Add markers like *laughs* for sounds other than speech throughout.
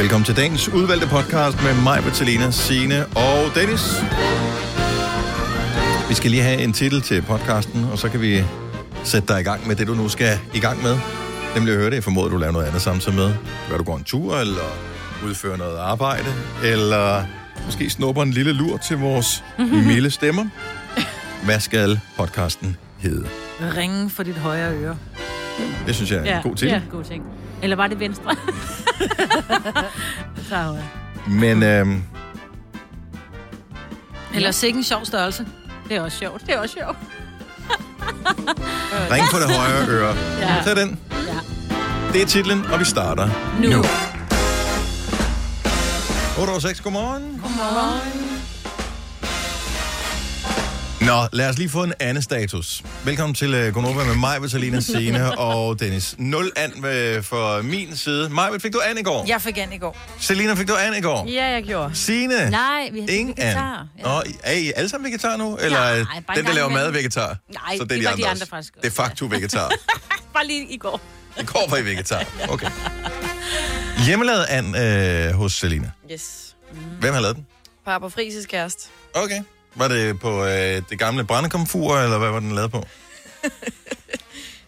Velkommen til dagens udvalgte podcast med mig, Bettelina, Signe og Dennis. Vi skal lige have en titel til podcasten, og så kan vi sætte dig i gang med det, du nu skal i gang med. Nemlig at høre det. Jeg formoder, du laver noget andet samtidig med. Gør du går en tur, eller udfører noget arbejde, eller måske snupper en lille lur til vores milde stemmer. Hvad skal podcasten hedde? Ringen for dit højre øre. Det synes jeg er en god titel. Ja, god ting. Eller var det venstre? *laughs* Men øhm, Eller sikke en sjov størrelse. Det er også sjovt. Det er også sjovt. ring på det højre øre. Ja. Tag den. Ja. Det er titlen, og vi starter Nu. nu. 8 over 6, godmorgen. Godmorgen. Nå, lad os lige få en anden status. Velkommen til uh, Gonova med mig, Vitalina Sene *laughs* og Dennis. 0 an uh, for min side. Maj, fik du an i går? Jeg fik an i går. Selina, fik du an i går? Ja, jeg gjorde. Signe? Nej, vi har Ingen vegetar. an. Nå, er I alle sammen vegetar nu? Eller Nej, øh, den, der laver mad, er vegetar? Nej, Så det var de andre også. faktisk Det er facto vegetar. *laughs* Bare lige i går. I går var I vegetar. Okay. *laughs* Hjemmelavet an øh, hos Selina. Yes. Hvem har lavet den? Papa Frises kæreste. Okay. Var det på øh, det gamle brændekomfur, eller hvad var den lavet på?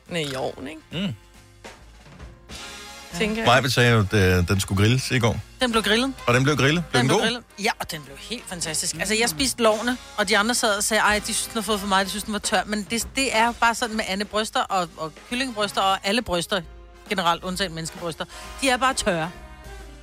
Nej, i ovnen, ikke? Mm. Tænker jeg. Maja sagde jo, at øh, den skulle grilles i går. Den blev grillet. Og den blev grillet. Blev den, blev god? grillet. Ja, og den blev helt fantastisk. Altså, jeg spiste lovene, og de andre sad og sagde, ej, de synes, den har fået for meget, de synes, den var tør. Men det, det er bare sådan med Anne bryster og, og kyllingebryster og alle bryster, generelt undtagen menneskebryster, de er bare tørre.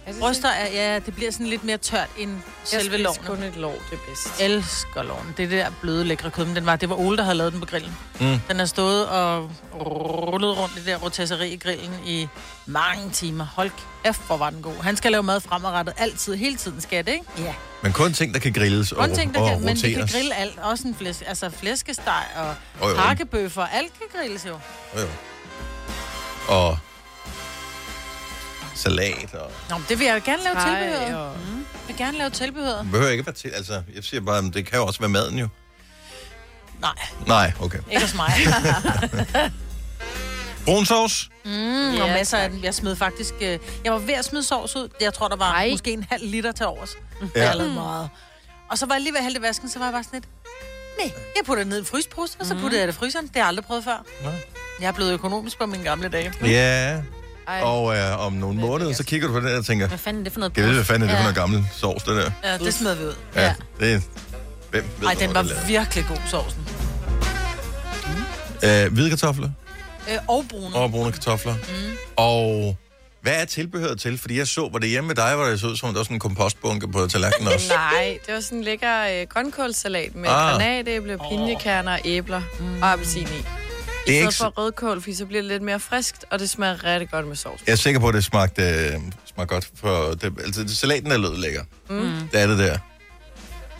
Er Bryster er, ja, det bliver sådan lidt mere tørt end Jeg selve spiser lovene. kun et lov, det er bedst. elsker loven. Det er det der bløde, lækre kød. Men den var, det var Ole, der havde lavet den på grillen. Mm. Den har stået og rullet rundt i det der rotisserie i grillen i mange timer. Hold kæft, hvor var den god. Han skal lave mad fremadrettet altid. Hele tiden skal det, ikke? Ja. Men kun ting, der kan grilles og, Kun ting, der og kan, men vi kan grille alt. Også en flæsk, altså flæskesteg og jo. hakkebøffer. Alt kan grilles jo. Jo, jo. Og salat og... Nå, men det vil jeg gerne lave tilbehør. og- Mm. Jeg vil gerne lave tilbehør. Det behøver ikke være til... Altså, jeg siger bare, det kan jo også være maden jo. Nej, Nej, okay. ikke hos mig. *laughs* Brun sovs? Mm, Ja, og masser af tak. den. Jeg smed faktisk... øh, Jeg var ved at smide sovs ud. Jeg tror, der var Ej. måske en halv liter til overs. Ja. Jeg meget. Og så var jeg lige ved at hælde vasken, så var jeg bare sådan lidt... Nej, jeg putter det ned i en frysepose, og så putter jeg det i fryseren. Det har jeg aldrig prøvet før. Nej. Jeg er blevet økonomisk på mine gamle dage. Ja, Ej, og øh, om nogle måneder, så kigger du på det og tænker, Hvad fanden er det for noget jeg ved, hvad fanden er det for noget gammel sovs, det der? Ja, det smed vi ud. Ja, det Hvem ved, Ej, den var virkelig god, sovsen. Øh, hvide kartofler Øh, og brune. og brune kartofler. Mm. Og hvad er tilbehøret til? Fordi jeg så, var det hjemme med dig, hvor det så ud som, om der var sådan en kompostbunke på tallerkenen *laughs* også. Nej, det var sådan en lækker øh, grønkålsalat med ah. granatæble, pinjekerner, æbler mm. og appelsin i. Det er ikke for rødkål, fordi så bliver det lidt mere friskt, og det smager rigtig godt med sovs. Jeg er sikker på, at det smagte, øh, smagte godt. For det, altså, det, salaten er lød lækker. Mm. Det er det der. Det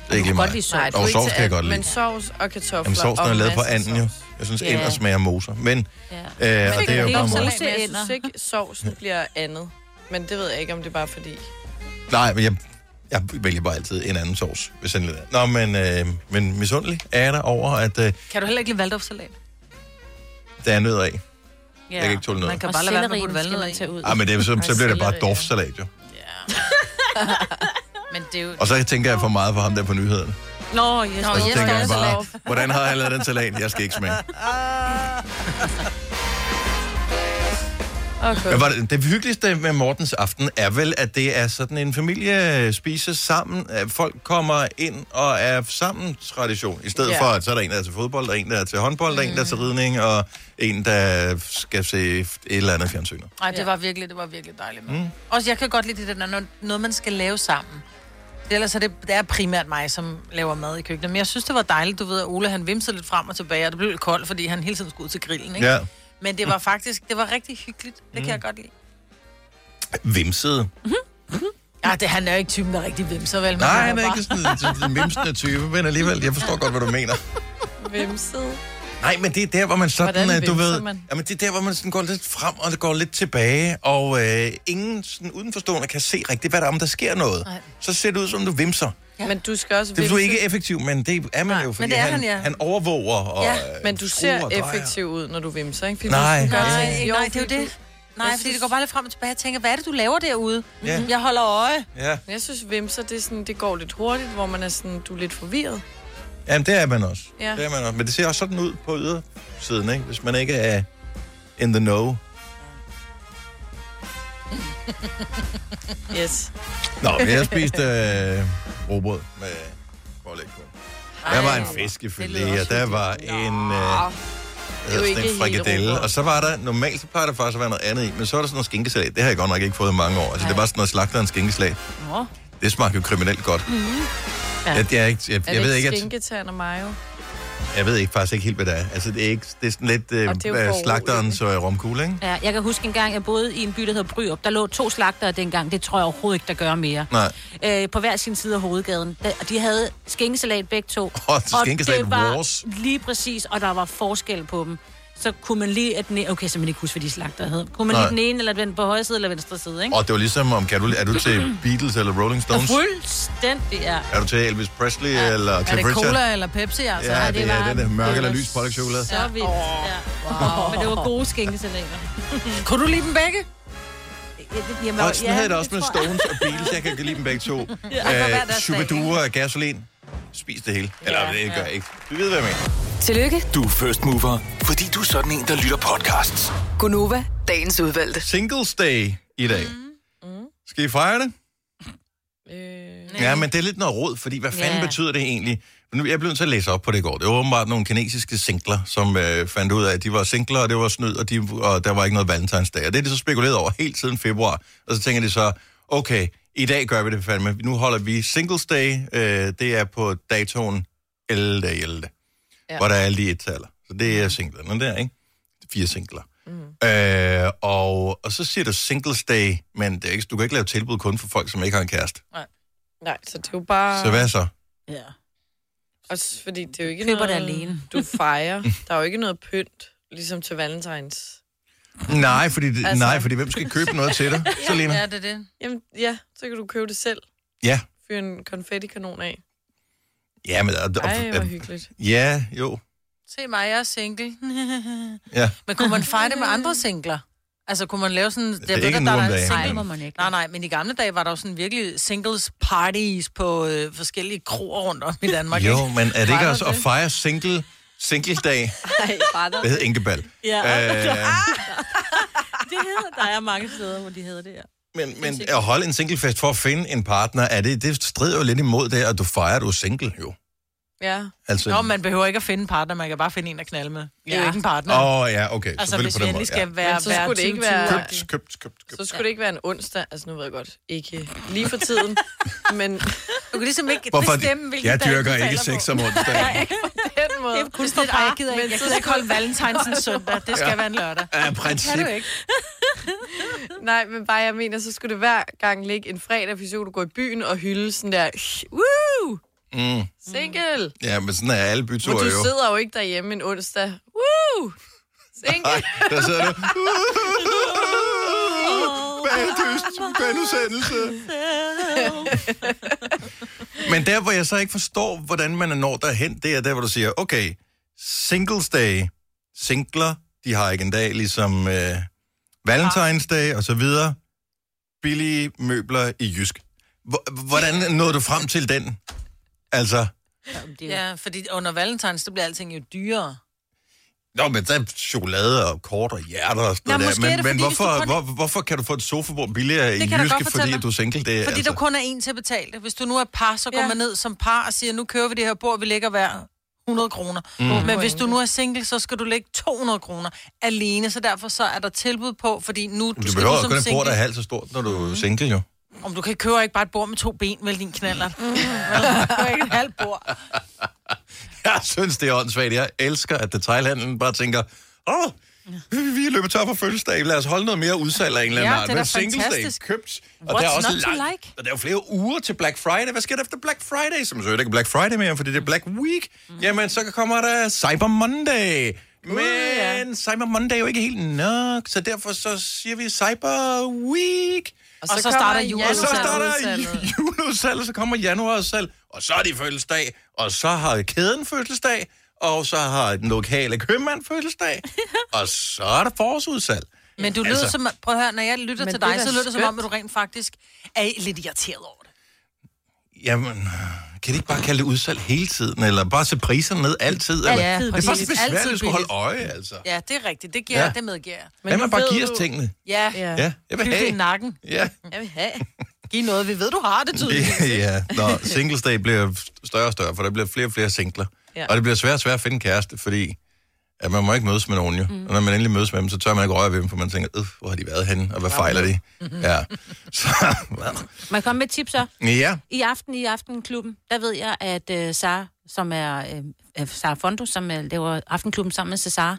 er ikke lige godt mig. lide sovs. Nej, Og sovs kan jeg godt lide. Men sovs og kartofler Jamen, sovsen er lavet på anden jo. Jeg synes, Ja. ender smager moser. Men, Ja. øh, og det er jo bare. Men jeg synes ikke, sovsen bliver andet. Men det ved jeg ikke, om det er bare fordi... Nej, men jeg, jeg vælger bare altid en anden sovs, hvis er. Nå, men, øh, men misundelig er jeg der over, at øh, Kan du heller ikke lide valdorfsalat? Der er nødder af. Ja. Jeg kan ikke tåle noget. Man kan bare lade være med at valnød tage ud. Ah, men det er, så, så bliver det bare ja. doftsalat, *laughs* jo. Men det er jo... Og så tænker jeg for meget for ham der på nyhederne. Nå, yes. Nå, Og så yes, tænker jeg bare, hvordan har han lavet den salat? Jeg skal ikke smage. *laughs* Okay. Men var det, det hyggeligste med Mortens aften er vel, at det er sådan en familie spiser sammen. At folk kommer ind og er sammen tradition. I stedet Ja. for, at så er der en, der er til fodbold, der er en, der er til håndbold, der er en, der er til ridning, og en, der skal se et eller andet fjernsyn. Nej, det var virkelig, det var virkelig dejligt. Mm. Også jeg kan godt lide det der, når noget man skal lave sammen. Det, ellers er det, det er primært mig, som laver mad i køkkenet. Men jeg synes, det var dejligt, du ved, at Ole han vimsede lidt frem og tilbage, og det blev lidt koldt, fordi han hele tiden skulle ud til grillen, ikke? Ja. Men det var faktisk, det var rigtig hyggeligt. Det kan jeg godt lide. Vimsede. Ja, det, han er jo ikke typen, der er rigtig vimser, vel? Men Nej, han er bare- ikke sådan en- en vimsende type, men alligevel, jeg forstår godt, hvad du mener. Vimset. Nej, men det er der, hvor man sådan, Hvordan øh, du ved, man? jamen det er der, hvor man sådan går lidt frem, og det går lidt tilbage, og øh, ingen sådan udenforstående kan se rigtigt, hvad der er, om der sker noget. Nej. Så ser det ud, som du vimser. Ja. Men du skal også Det er du ikke effektiv, men det er man Nej, jo, fordi men det er han, han, ja. han overvåger og Ja, øh, Men du ser og effektiv ud, når du vimser, ikke? Fordi Nej. du gør Nej, ting- nej, det er jo det. Nej, Jeg fordi synes- det går bare lidt frem og tilbage. Jeg tænker, hvad er det, du laver derude? Ja. Jeg holder øje. Ja. Jeg synes, vimser, det, er sådan, det går lidt hurtigt, hvor man er sådan, du er lidt forvirret. Jamen, det er man også. Ja. Det er man også. Men det ser også sådan ud på ydersiden, ikke? Hvis man ikke er in the know. Yes. Nå, men jeg spiste øh, robrød med pålæg på. Der var en fiskefilet, og der var en, øh, hedder ikke sådan en frikadelle. Og så var der, normalt så plejer der faktisk at være noget andet i, men så var der sådan noget skinkesalat. Det har jeg godt nok ikke fået i mange år. Altså, det var sådan noget slagterens skinkesalat. Nå. Det smagte jo kriminelt godt. Ja. Jeg, jeg, er ikke, jeg, Er jeg, det ved ikke at, og mayo? jeg ved ikke faktisk ikke helt, hvad det er. Altså, det er, ikke, det er sådan lidt øh, Og er slagterens øh, romkugle, ikke? Ja, jeg kan huske en gang, jeg boede i en by, der hedder Bryrup. Der lå to slagtere dengang. Det tror jeg overhovedet ikke, der gør mere. Nej. Øh, på hver sin side af hovedgaden. Og de havde skinkesalat begge to. Og skinkesalat det var wars. lige præcis, og der var forskel på dem. Så kunne man lige... At den, okay, så man ikke huske, hvad de slagter hed. Kunne man Nej. lige den ene, eller den på højre side, eller venstre side, ikke? Og det var ligesom, om kan du, er du til *clears throat* Beatles eller Rolling Stones? Fuldstændig, ja. Er du til Elvis Presley ja. eller Er Cliff det Richard? cola eller Pepsi, altså? Ja, Ja, det, det det er var- den der mørke det eller var lys pålægtschokolade. Så vildt, ja. Wow. Men det var gode skinkesalater. *laughs* Kunne du lide dem begge? Jamen, Og sådan havde jeg det også det med tror. Stones og Beatles. Jeg kan lide dem begge to. *laughs* hver deres dag, Superdure og gasolin. Spis det hele. Eller Ja, det gør jeg ikke. Du ved, hvad jeg mener. Tillykke, Du er first mover, fordi du er sådan en, der lytter podcasts. Gunova, dagens udvalgte. Singles Day i dag. Mm. Skal I fejre det? Øh, Ja, men det er lidt noget råd, fordi hvad fanden Ja. betyder det egentlig? Nu, jeg blev nødt til at læse op på det i går. Det var åbenbart nogle kinesiske singler, som øh, fandt ud af, at de var singler, og det var snyd, og, de, og der var ikke noget valentinsdag. Og det er de så spekuleret over helt siden februar. Og så tænker de så, okay, i dag gør vi det fandme. Nu holder vi Singles Day. Øh, det er på datoen 11. 11. Ja. Ja. Hvor der er alle de et-taller. Så det er singlerne der, ikke? Fire singler. Mm. Øh, og, og så siger du Singles Day, men det er ikke, du kan ikke lave tilbud kun for folk, som ikke har en kæreste. nej, så det er jo bare... Så hvad så? Ja. Også fordi det er jo ikke Køber noget, det alene. du fejrer. *laughs* Der er jo ikke noget pynt, ligesom til valentines. Nej, fordi, det, altså... Nej, fordi hvem skal købe noget til dig, *laughs* Selina? Ja, det er det. Jamen, ja, så kan du købe det selv. Ja. Fyre en konfettikanon af. Ja, men... Og, og, Ej, hvor hyggeligt. ja, jo. Se mig, jeg er single. *laughs* Ja. Men kunne man fejre det med andre singler? Altså, kunne man lave sådan... er ikke nu om dagen. Nej, det må man ikke. Nej, nej, men i gamle dage var der jo sådan virkelig singles parties på øh, forskellige kroer rundt om i Danmark. Jo, ikke? men er det ikke også at det? fejre single, single-dag? Nej, bare der. Det hedder Inkebal. Ja, Øh, *laughs* det hedder, der er mange steder, hvor de hedder det her. men, men at holde en singlefest for at finde en partner, er det, det strider jo lidt imod det, at du fejrer, at du er single, jo. Ja. Altså, Nå, man behøver ikke at finde en partner, man kan bare finde en at knalde med. Det er jo Ja. ikke en partner. Åh, oh, ja, okay. altså, hvis på vi den måde. endelig skal Ja. være, Men så skulle det ikke 20, være- 20. Købt, købt, købt, købt. Så skulle det ikke være en onsdag. Altså, nu ved jeg godt, ikke lige for tiden. *laughs* men Du kan ligesom ikke Hvorfor? bestemme, hvilken Jeg dag dyrker ikke sex *laughs* på. om onsdagen. den måde. Det er kun for bare, jeg gider ikke, jeg gider ikke holde valentines en søndag. Det skal være en lørdag. Kan princip. du ikke? *laughs* Nej, men bare jeg mener, så skulle det hver gang ligge en fredag, hvis du går i byen og hylde sådan der, woo, Mm. single. Ja, men sådan er alle byture du jo. sidder jo ikke derhjemme en onsdag, woo, single. Nej, der sidder du. *laughs* Bagdyst, bagudsendelse. *laughs* Men der, hvor jeg så ikke forstår, hvordan man når derhen, det er der, hvor du siger, okay, singles day, singler, de har ikke en dag, ligesom øh, Valentine's Day og så videre. Billige møbler i Jysk. Hvor- Hvordan nåede du frem til den? Altså, Det Ja, fordi under valentines, så bliver alting jo dyrere. Nå, men der er chokolade og kort og hjerter og sådan Nå, noget måske der. er Men, det, men hvorfor, kun- hvor, hvorfor kan du få et sofabord billigere i jeg da Jyske, fordi at du er single? Det, er Fordi altså, der kun er en til at betale det. Hvis du nu er par, så går Ja. man ned som par og siger, nu kører vi det her bord, vi lægger hver 100 kroner. Mm. Men hvis du nu er single, så skal du lægge 200 kroner alene, så derfor så er der tilbud på, fordi nu du, du, du skal behøver du som kun et bord, der er halvt så stort, når du er single, jo. Om du kan købe ikke bare et bord med to ben, vel din knaller. Mm. du kan ikke et halvt bord. *laughs* Jeg synes, det er åndssvagt. Jeg elsker, at detailhandlen bare tænker, åh, vi vi er løbet tør for fødselsdag. Lad os holde noget mere udsalg af en eller anden Ja, art. det er da Men Singles Day fantastisk. købt. Og What's der er også not to langt- like? Og der er jo flere uger til Black Friday. Hvad sker der efter Black Friday? Som så er det ikke Black Friday mere, fordi det er Black Week. Mm. Jamen, så kommer der Cyber Monday. Men ja. Cyber Monday er jo ikke helt nok, så derfor så siger vi Cyber Week. Og så kommer starter januar- Og så starter udsalget. juleudsalg, så kommer januarudsalg, og så er de fødselsdag, og så har kæden fødselsdag, og så har den lokale købmand fødselsdag, *laughs* og så er der forårsudsalg. Men du lyder Altså- som, prøv at høre, når jeg lytter til dig, så lyder det som om, at du rent faktisk er lidt irriteret over det. Jamen, kan de ikke bare kalde det udsalg hele tiden? Eller bare sætte priserne ned altid? Eller? Ja, det er bare så præcis. besværligt Altid at skulle holde øje, altså. Ja, det er rigtigt. Det, giver, Ja. ja. det medgiver jeg. Hvad nu man bare giver os du- tingene? Ja, Ja. Ja, jeg vil det i have. nakken. Ja. Jeg vil have. Giv noget, vi ved, du har det tydeligt. ja, når *laughs* singles day bliver større og større, for der bliver flere og flere singler. Ja. Ja. Og det bliver svært og svært at finde kæreste, fordi at man må ikke mødes med nogen jo. Mm. Og når man endelig mødes med dem, så tør man ikke røre ved dem, for man tænker, øh, hvor har de været henne, og hvad fejler de? Ja. *laughs* Så, *laughs* Må jeg komme med et tip så? ja, I aften i Aftenklubben, der ved jeg, at uh, Sara, som er uh, Sara Fondo, som uh, laver Aftenklubben sammen med Cesar,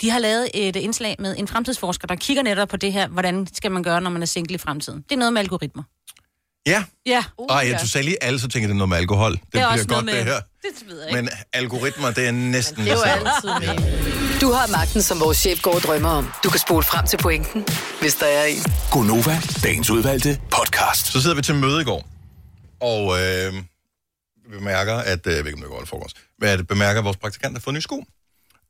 de har lavet et indslag med en fremtidsforsker, der kigger netop på det her, hvordan skal man gøre, når man er single i fremtiden. Det er noget med algoritmer. Ja. Ja, Uh, Ej, ja. jeg du sagde lige alle, så tænker det er noget med alkohol. Det, det bliver også godt, noget det med- her. det ved jeg ikke. Men algoritmer, det er næsten Det er jo altid med. Du har magten, som vores chef går og drømmer om. Du kan spole frem til pointen, hvis der er en. Gonova, dagens udvalgte podcast. Så sidder vi til møde i går, og øh, vi bemærker, at, øh, jeg ved ikke, om det går eller foregårs, men at bemærker, at vores praktikant har fået nye sko.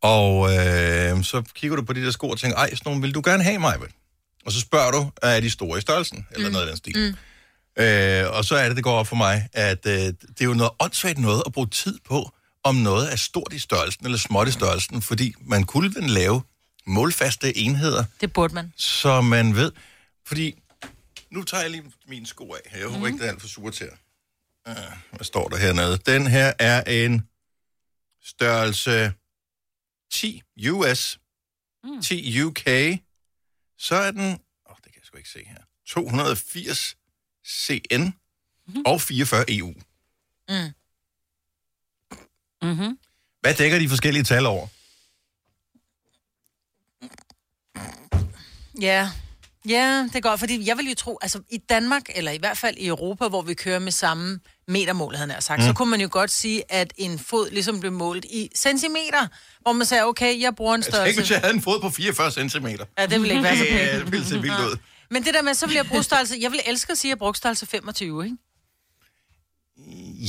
Og øh, så kigger du på de der sko og tænker, ej, sådan nogle vil du gerne have mig, Og så spørger du, er de store i størrelsen? Eller mm. noget af den stil. Mm. Øh, og så er det, det går op for mig, at øh, det er jo noget åndssvagt noget at bruge tid på, om noget er stort i størrelsen eller småt i størrelsen, fordi man kunne vel lave målfaste enheder, Det burde man. så man ved. Fordi, nu tager jeg lige mine sko af. Jeg håber mm. ikke, det er alt for surt her. Uh, hvad står der hernede? Den her er en størrelse 10 US, mm. 10 UK. Så er den, åh, oh, det kan jeg sgu ikke se her, 280 CN mm. og 44 EU. Mm-hmm. Hvad dækker de forskellige tal over? Ja. Ja, det er godt, fordi jeg vil jo tro, altså i Danmark, eller i hvert fald i Europa, hvor vi kører med samme metermål, havde nær sagt, mm. så kunne man jo godt sige, at en fod ligesom blev målt i centimeter, hvor man sagde, okay, jeg bruger en Jeg tænker, hvis størrelse. jeg havde en fod på 44 cm. Ja, det ville ikke være så *laughs* pænt. Ja, det ville se vildt ud. Men det der med, så vil jeg bruge størrelse, jeg vil elske at sige, at jeg brugte størrelse 25, ikke?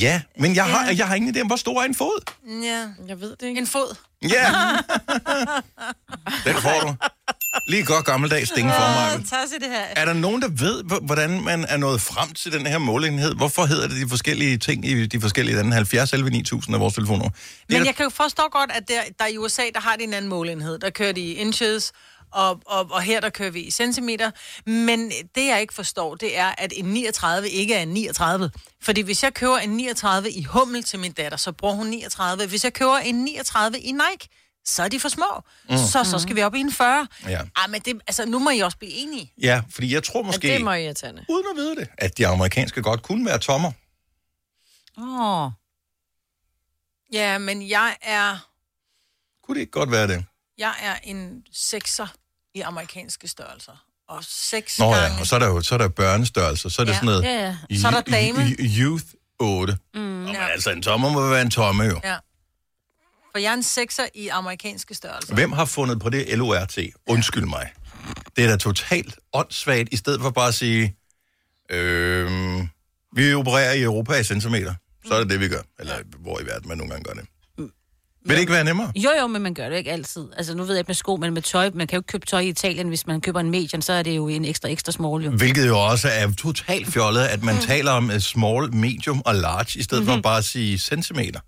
Ja, men jeg har, jeg har ingen idé om, hvor stor er en fod. Ja. Jeg ved det ikke. En fod. Ja. *laughs* Den får du. Lige godt gammeldags sting for mig. Sig det her. Er der nogen, der ved, hvordan man er nået frem til den her målenhed? Hvorfor hedder det de forskellige ting i de forskellige lande? 70 11 9000 af vores telefonnummer. Det er Men jeg kan jo forstå godt, at der, der i USA, der har de en anden målenhed. Der kører de inches, og, og, og her der kører vi i centimeter. Men det jeg ikke forstår, det er, at en 39 ikke er en 39. Fordi hvis jeg køber en 39 i hummel til min datter, så bruger hun 39. Hvis jeg køber en 39 i Nike, så er de for små. Mm. Så, så skal vi op i en 40. Ja. Ah, men det, altså, nu må I også blive enige. Ja, fordi jeg tror Ja, måske, det er meget irriterende. uden at vide det, at de amerikanske godt kunne være tommer. Åh. Oh. Ja, men jeg er, Kunne det ikke godt være det? jeg er en sekser i amerikanske størrelser. Og seks Nå gange... ja, og så er der jo så er der børnestørrelse, så er det Ja. sådan noget... Ja, ja. Så er der dame. Youth 8. Mm, Nå, men ja. altså, en tommer må være en tomme jo. Ja. For jeg er en sekser i amerikanske størrelser. Hvem har fundet på det LORT? Undskyld mig. Det er da totalt åndssvagt, i stedet for bare at sige, øh, vi opererer i Europa i centimeter. Så er det det, vi gør. Eller hvor i verden man nogle gange gør det. Vil det ikke være nemmere? Jo, jo, men man gør det ikke altid. Altså, nu ved jeg ikke med sko, men med tøj. Man kan jo ikke købe tøj i Italien, hvis man køber en medium, så er det jo en ekstra, ekstra small, jo. Hvilket jo også er totalt fjollet, at man taler om uh, small, medium og large, i stedet mm-hmm. for bare at sige centimeter.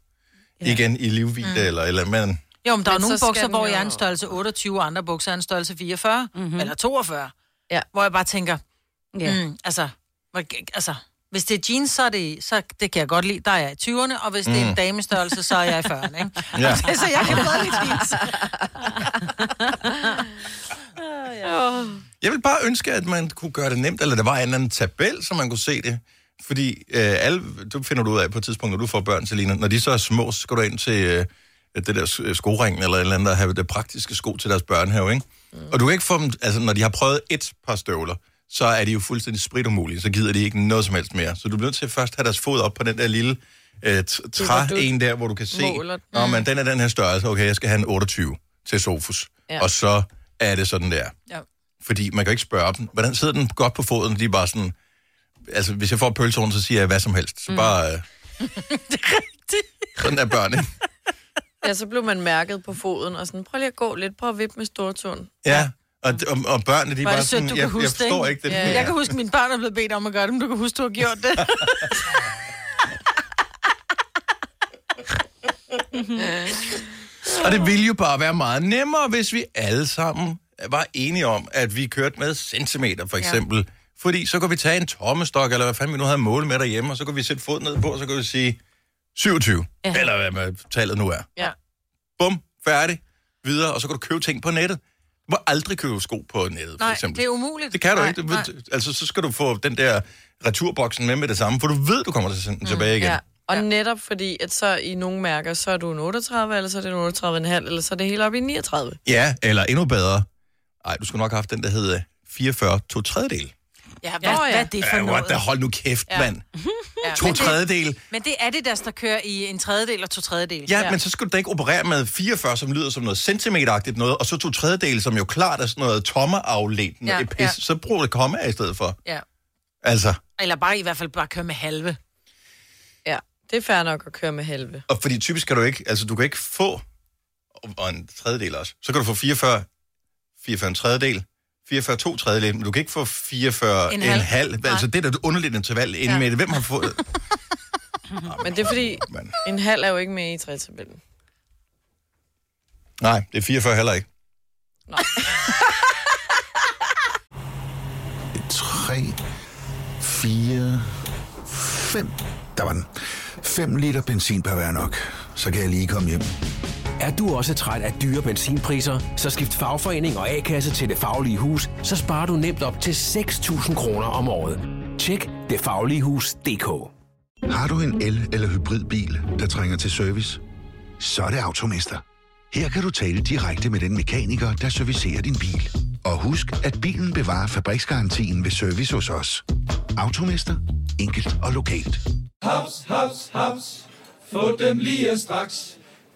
Ja. Igen i livvidde mm. eller eller men Jo, men der er Men nogle så skal bukser, hvor jo- jeg er en størrelse 28, og andre bukser er en størrelse 44, mm-hmm. eller 42. Ja. Hvor jeg bare tænker, Ja. mm, altså, hvor, altså, hvis det er jeans, så, er det, så det kan jeg godt lide, der er jeg i 20'erne, og hvis mm. det er en damestørrelse, så er jeg i 40'erne, ikke? *laughs* Ja. *laughs* så jeg kan bedre lide jeans. *laughs* Jeg vil bare ønske, at man kunne gøre det nemt, eller der var en eller anden tabel, så man kunne se det. Fordi øh, alle, du finder du ud af på et tidspunkt, når du får børn, Selina, når de så er små, så skal du ind til øh, det der s- skoringen, eller et eller andet, der have det praktiske sko til deres børnehave, ikke? Mm. Og du kan ikke få dem, altså når de har prøvet et par støvler, så er de jo fuldstændig spritumulige, så gider de ikke noget som helst mere. Så du bliver nødt til at først have deres fod op på den der lille øh, træ, en der, hvor du kan se, måler. Nå, men den er den her størrelse, okay, jeg skal have en 28 til Sofus. Ja. Og så er det sådan der. Ja. Fordi man kan ikke spørge dem, hvordan sidder den godt på foden? De er bare sådan, altså hvis jeg får pølsehorn, så siger jeg hvad som helst. Så bare, øh, *laughs* det er rigtigt. sådan er børn, ikke? Ja, så blev man mærket på foden, og sådan, prøv lige at gå lidt, prøv at vippe med stortåen. Ja, Og, og, og børnene, de er er bare det sødt, sådan, du jeg, kan huske jeg det, forstår ikke? ikke det. Ja. Jeg kan huske, at mine børn er blevet bedt om at gøre det, men du kan huske, du har gjort det. *laughs* Og det ville jo bare være meget nemmere, hvis vi alle sammen var enige om, at vi kørte med centimeter, for eksempel. Ja. Fordi så kunne vi tage en tommestok, eller hvad fanden vi nu havde målet med derhjemme, og så kunne vi sætte fod ned på, og så kunne vi sige 27, ja. Eller hvad tallet nu er. Ja. Bum, færdig, videre, og så kan du købe ting på nettet. Du må aldrig købe sko på nettet, for Nej, eksempel. det er umuligt. Det kan du nej, ikke. Du Nej. altså, så skal du få den der returboksen med med det samme, for du ved, du kommer til at sende den Mm, tilbage igen. Ja. Og Ja. ja. netop fordi, at så i nogle mærker, så er du en 38, eller så er det en 38,5, eller så er det helt op i 39. Ja, eller endnu bedre. Nej, du skulle nok have haft den, der hedder 44 to tredjedel. Ja, hvad, Ja. hvad er det for Ja, noget? what, da hold nu kæft, ja. Mand. *laughs* Ja, To men det- tredjedel. Men det er det, der, der kører i en tredjedel og to tredjedel. Ja, ja, men så skal du da ikke operere med 44, som lyder som noget centimeteragtigt noget, og så to tredjedel, som jo klart er sådan noget noget Ja, pis. ja. Ja. Så brug det komma i stedet for. ja. Altså, Eller bare i hvert fald bare køre med halve. Ja, det er fair nok at køre med halve. og fordi typisk kan du ikke, altså du kan ikke få, og en tredjedel også, så kan du få 44, 44 en tredjedel, 44 to tredjedel, men du kan ikke få 44 En en, halv. halv. Nej. Altså det er da underligt interval inde Ja. med det. Hvem har fået... *laughs* Men det er fordi, Men, en halv er jo ikke med i trætabellen. nej, det er 44 heller ikke. 3, 4, 5. Der var den. 5 liter benzin per hver nok. Så kan jeg lige komme hjem. Er du også træt af dyre benzinpriser, så skift fagforening og A-kasse til Det Faglige Hus, så sparer du nemt op til 6.000 kroner om året. Tjek detfagligehus.dk Har du en el- eller hybridbil, der trænger til service? Så er det Automester. Her kan du tale direkte med den mekaniker, der servicerer din bil. Og husk, at bilen bevarer fabriksgarantien ved service hos os. Automester. Enkelt og lokalt. Haps, haps, haps. Få dem lige straks.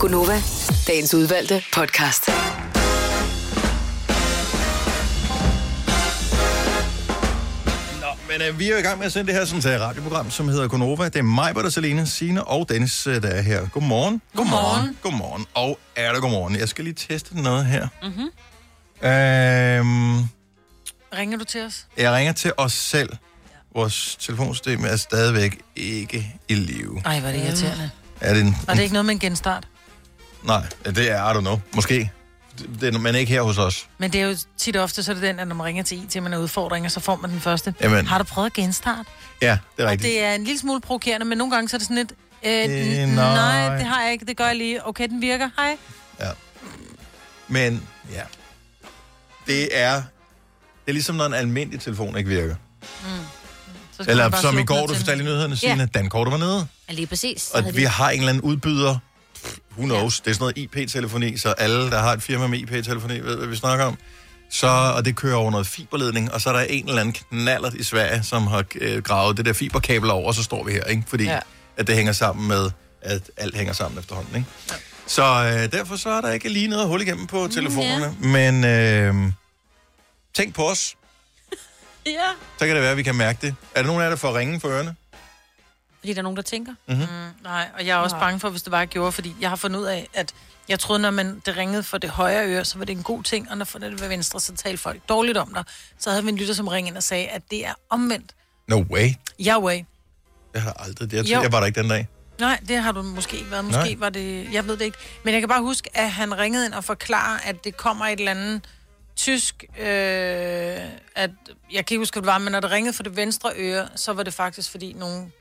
Gunova, dagens udvalgte podcast. Nå, men øh, vi er jo i gang med at sende det her sådan, til radioprogram, som hedder Gonova. Det er mig, der Selene, Signe og Dennis, øh, der er her. Godmorgen. Godmorgen. Godmorgen. Og er der godmorgen? Jeg skal lige teste noget her. Mm-hmm. Øhm, Ringer du til os? jeg ringer til os selv. Vores telefonsystem er stadigvæk ikke i live. Ej, hvor er det irriterende. Er det en, Var det ikke noget med en genstart? Nej, det er, I don't know. Måske. Det, det, men ikke her hos os. Men det er jo tit og ofte, så er det den, at når man ringer til IT, man er udfordringer, så får man den første. Jamen. Har du prøvet at genstart? Ja, det er Og rigtigt. det er en lille smule provokerende, men nogle gange så er det sådan lidt... Øh, Øh, nej. nej, det har jeg ikke. Det gør jeg lige. Okay, den virker. Hej. Men, ja. Det er... Det er ligesom, når en almindelig telefon ikke virker. Man Eller som i går, du fortalte i nyhederne, Ja. Signe, Dankortet var nede. Ja, lige præcis. Og vi har en eller anden udbyder, who knows, det er sådan noget IP-telefoni, så alle, der har et firma med IP-telefoni, ved, hvad vi snakker om. Så, og det kører over noget fiberledning, og så er der en eller anden knallert i Sverige, som har øh, gravet det der fiberkabel over, og så står vi her, ikke? Fordi ja. Ja. at det hænger sammen med, at alt hænger sammen efterhånden, ikke? Ja. Så øh, derfor så er der ikke lige noget hul igennem på telefonerne, men øh, tænk på os, *laughs* Ja. så kan det være, at vi kan mærke det. Er der nogen af jer, der får ringen for ørerne? Fordi der er nogen, der tænker. Nej, og jeg er også bange for, hvis det bare gjorde, fordi jeg har fundet ud af, at jeg troede, når man det ringede for det højre øre, så var det en god ting, og når det var venstre, så talte folk dårligt om dig. Så havde vi en lytter, som ringede ind og sagde, at det er omvendt. No way. Yahweh. Jeg har aldrig det. Jeg, Jo. jeg var der ikke den dag. Nej, det har du måske ikke været. Måske Nej. Var det... Jeg ved det ikke. Men jeg kan bare huske, at han ringede ind og forklare, at det kommer et eller andet tysk... Øh, at, jeg kan ikke huske, hvad det var, men når det ringede for det venstre øre, så var det faktisk, fordi nogen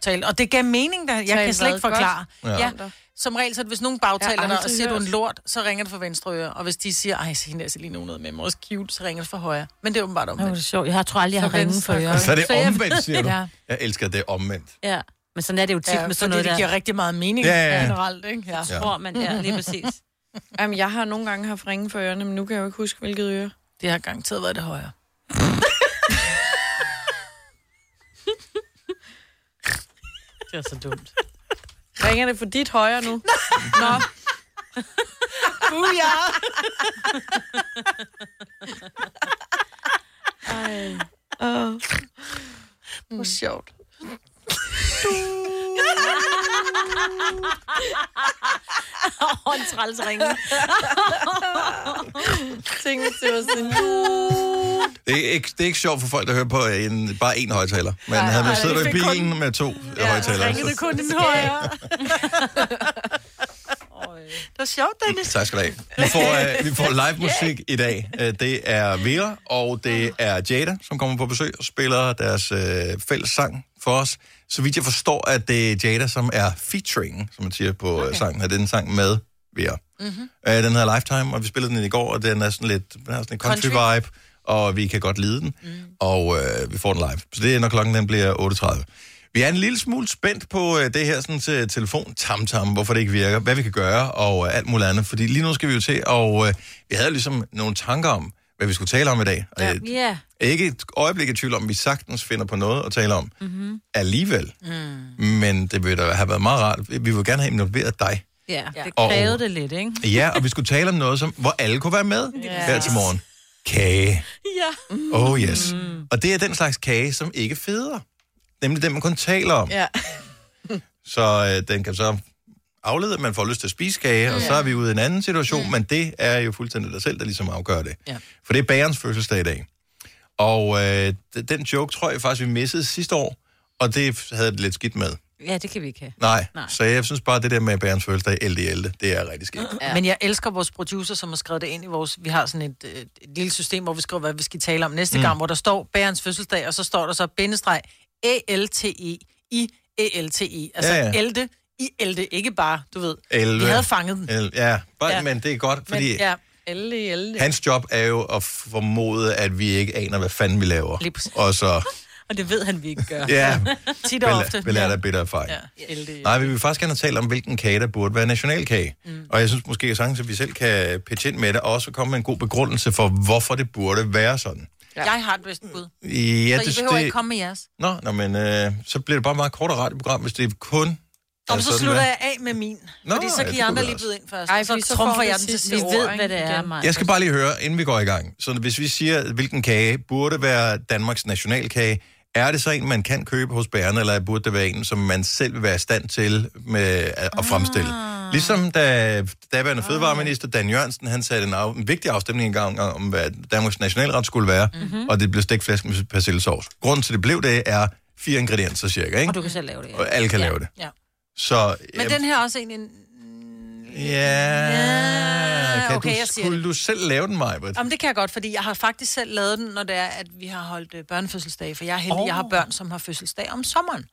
talte... Og det gav mening, der. Jeg kan slet ikke forklare. Ja. Ja. ja. Som regel, så det, hvis nogen bagtaler dig og siger, du er en lort, så ringer det for venstre øre. Og hvis de siger, ej, se hende der Selina, hun er noget med mig, også cute, så ringer det for højre. Men det er åbenbart Åh, det er omvendt. sjovt. Jeg har tror aldrig, jeg har ringen for øret. Så er det omvendt, siger du? Ja. Jeg elsker, det omvendt. Ja. Men sådan er det jo tit Ja, med sådan noget det der. giver rigtig meget mening Ja, ja, ja. generelt, ikke? Ja. Ja. Tror man, ja, lige præcis. *laughs* Jamen, jeg har nogle gange haft ringe for ørerne, men nu kan jeg jo ikke huske, hvilket øre. Det har garanteret været det højre. *laughs* det er så dumt. Ringer det for dit højre nu? *laughs* Nå. Buja! Ej. Oh. Hvor sjovt. Åh, en træls ringe. Tænk, det var sådan... Det er, ikke, det er ikke sjovt for folk, der hører på en, bare én højtaler. Men Nej, havde man siddet det i fik kun- bilen med to ja, højtalere. ringede kun den højre. *laughs* Det var sjovt, Dennis. Tak skal du have. Vi får, uh, vi får live *laughs* musik i dag. Uh, det er Vera, og det er Jada, som kommer på besøg og spiller deres uh, fælles sang for os. Så vidt jeg forstår, at det er Jada, som er featuring, som man siger på okay. sangen. At det er en sang med Vera. Mm-hmm. Uh, den hedder Lifetime, og vi spillede den i går, og den er sådan lidt den har sådan en country, Country. vibe, og vi kan godt lide den. Mm. Og uh, vi får den live. Så det er, når klokken den bliver 8.30. Vi er en lille smule spændt på uh, det her sådan, til telefon tam hvorfor det ikke virker, hvad vi kan gøre og uh, alt muligt andet. Fordi lige nu skal vi jo til, og uh, vi havde ligesom nogle tanker om, hvad vi skulle tale om i dag. Og jeg Ja. er ikke et øjeblik i tvivl om, at vi sagtens finder på noget at tale om Mm-hmm. alligevel. Mm. Men det ville da have været meget rart. Vi vil gerne have involveret dig. Ja, det Og- krævede det lidt, ikke? Ja, og vi skulle tale om noget, som, hvor alle kunne være med Ja. her til morgen. Kage. Ja. Oh yes. Mm. Og det er den slags kage, som ikke feder. Nemlig den, man kun taler om. Ja. *laughs* Så øh, den kan så aflede, at man får lyst til at spise kage, og så er vi ude i en anden situation, mm. men det er jo fuldstændig dig selv, der ligesom afgør det. Ja. For det er bagerens fødselsdag i dag. Og øh, den joke tror jeg faktisk, vi missede sidste år, og det havde det lidt skidt med. Ja, det kan vi ikke have. Nej, Nej. så jeg synes bare, det der med bagerens fødselsdag, elde i elde, det er rigtig skidt. Ja. Men jeg elsker vores producer, som har skrevet det ind i vores... Vi har sådan et, øh, et lille system, hvor vi skriver, hvad vi skal tale om næste Mm. gang, hvor der står bærens fødselsdag, og så står der så bindestreg A-L-T-E i E-L-T-E. Altså Ja, ja, ja. ja. elde i elde, ikke bare, du ved. 11. Vi havde fanget den. El, ja, bare, ja, men det er godt, fordi Men, ja. Elle, elle. hans job er jo at formode, at vi ikke aner, hvad fanden vi laver. Lige præcis. Og så *laughs* Og det ved han, vi ikke gør. *laughs* Ja. *laughs* Tit og ofte. vil lære af bitter erfaring. Ja, elde. Nej, vi vil faktisk gerne tale om, hvilken kage, der burde være nationalkage. Mm. Og jeg synes måske, at vi selv kan pitche ind med det, og også komme med en god begrundelse for, hvorfor det burde være sådan. Ja. Jeg har et bedste bud. Ja, så I behøver ikke komme med jeres. Nå, nå men øh, så bliver det bare et meget kortere radioprogram, hvis det er kun... Er så slutter hvad- jeg af med min. Nå, fordi så ja, kan det I andre lige byde ind først. Ej, og så så trumfer får jeg vi den til sidste sidst. Vi ved, hvad det er. Maja. Jeg skal bare lige høre, inden vi går i gang. Så hvis vi siger, hvilken kage burde være Danmarks nationalkage, er det så en, man kan købe hos bærerne, eller burde det være en, som man selv vil være i stand til med at, fremstille? Ligesom da daværende fødevareminister Dan Jørgensen, han satte en, af, en vigtig afstemning i gang om, hvad Danmarks nationalret skulle være, mm-hmm. og det blev stegt flæsk med persillesovs. Grunden til, det blev det, er fire ingredienser cirka, ikke? Og du kan selv lave det. Ja. Og alle kan ja. lave det. Ja. Så, Men den her er også egentlig... Ja, kan okay, du, jeg siger skulle det. du selv lave den, Majbert? Jamen, det kan jeg godt, fordi jeg har faktisk selv lavet den, når det er, at vi har holdt øh, børnefødselsdag. For jeg er heldig, oh. jeg har børn, som har fødselsdag om sommeren.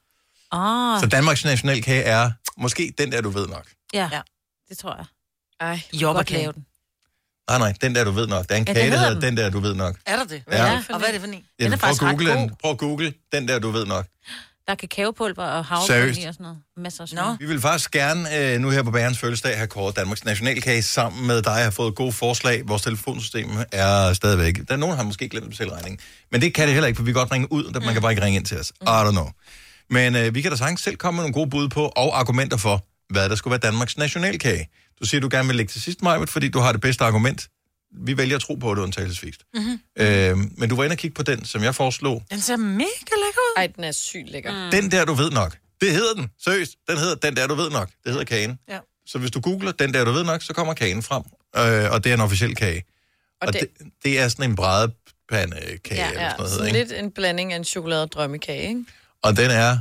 Ah, Så Danmarks nationalkage er måske den der, du ved nok. ja. Ja. det tror jeg. Ej. Jobberkage. lave den. Nej, nej, den der, du ved nok. Der er en Ja, kage, der hedder hedder den der, du ved nok. Er der det? Ja. Ja. Og hvad er det for en? Den Jamen, er prøv, at faktisk google den. prøv at google den der, du ved nok. Der er kakaopulver og havregryn i og sådan noget. Masser af smør. Vi vil faktisk gerne øh, nu her på Bærens fødselsdag have kåret Danmarks nationalkage sammen med dig. Jeg har fået gode forslag. Vores telefonsystem er stadigvæk... Der er nogen, der har måske glemt at betale regningen. Men det kan det heller ikke, for vi kan godt ringe ud. Man kan bare ikke ringe ind til os. I don't know. Men øh, vi kan da sagtens selv komme med nogle gode bud på og argumenter for, hvad der skulle være Danmarks nationalkage. Du siger, du gerne vil lægge til sidst, Majbet, fordi du har det bedste argument. Vi vælger at tro på det undtagelsesvist. Mm-hmm. Øh, men du var inde og kigge på den, som jeg foreslog. Den ser mega lækker ud. Ej, den er sygt lækker. Mm. Den der, du ved nok. Det hedder den. Seriøst. Den hedder Den der, du ved nok. Det hedder kagen. Ja. Så hvis du googler Den der, du ved nok, så kommer kagen frem. Øh, og det er en officiel kage. Og, Og det- det, det er sådan en brædepandekage, ja, eller Ja, sådan noget, sådan ikke? lidt en blanding af en chokolade og drømmekage, ikke? Og den er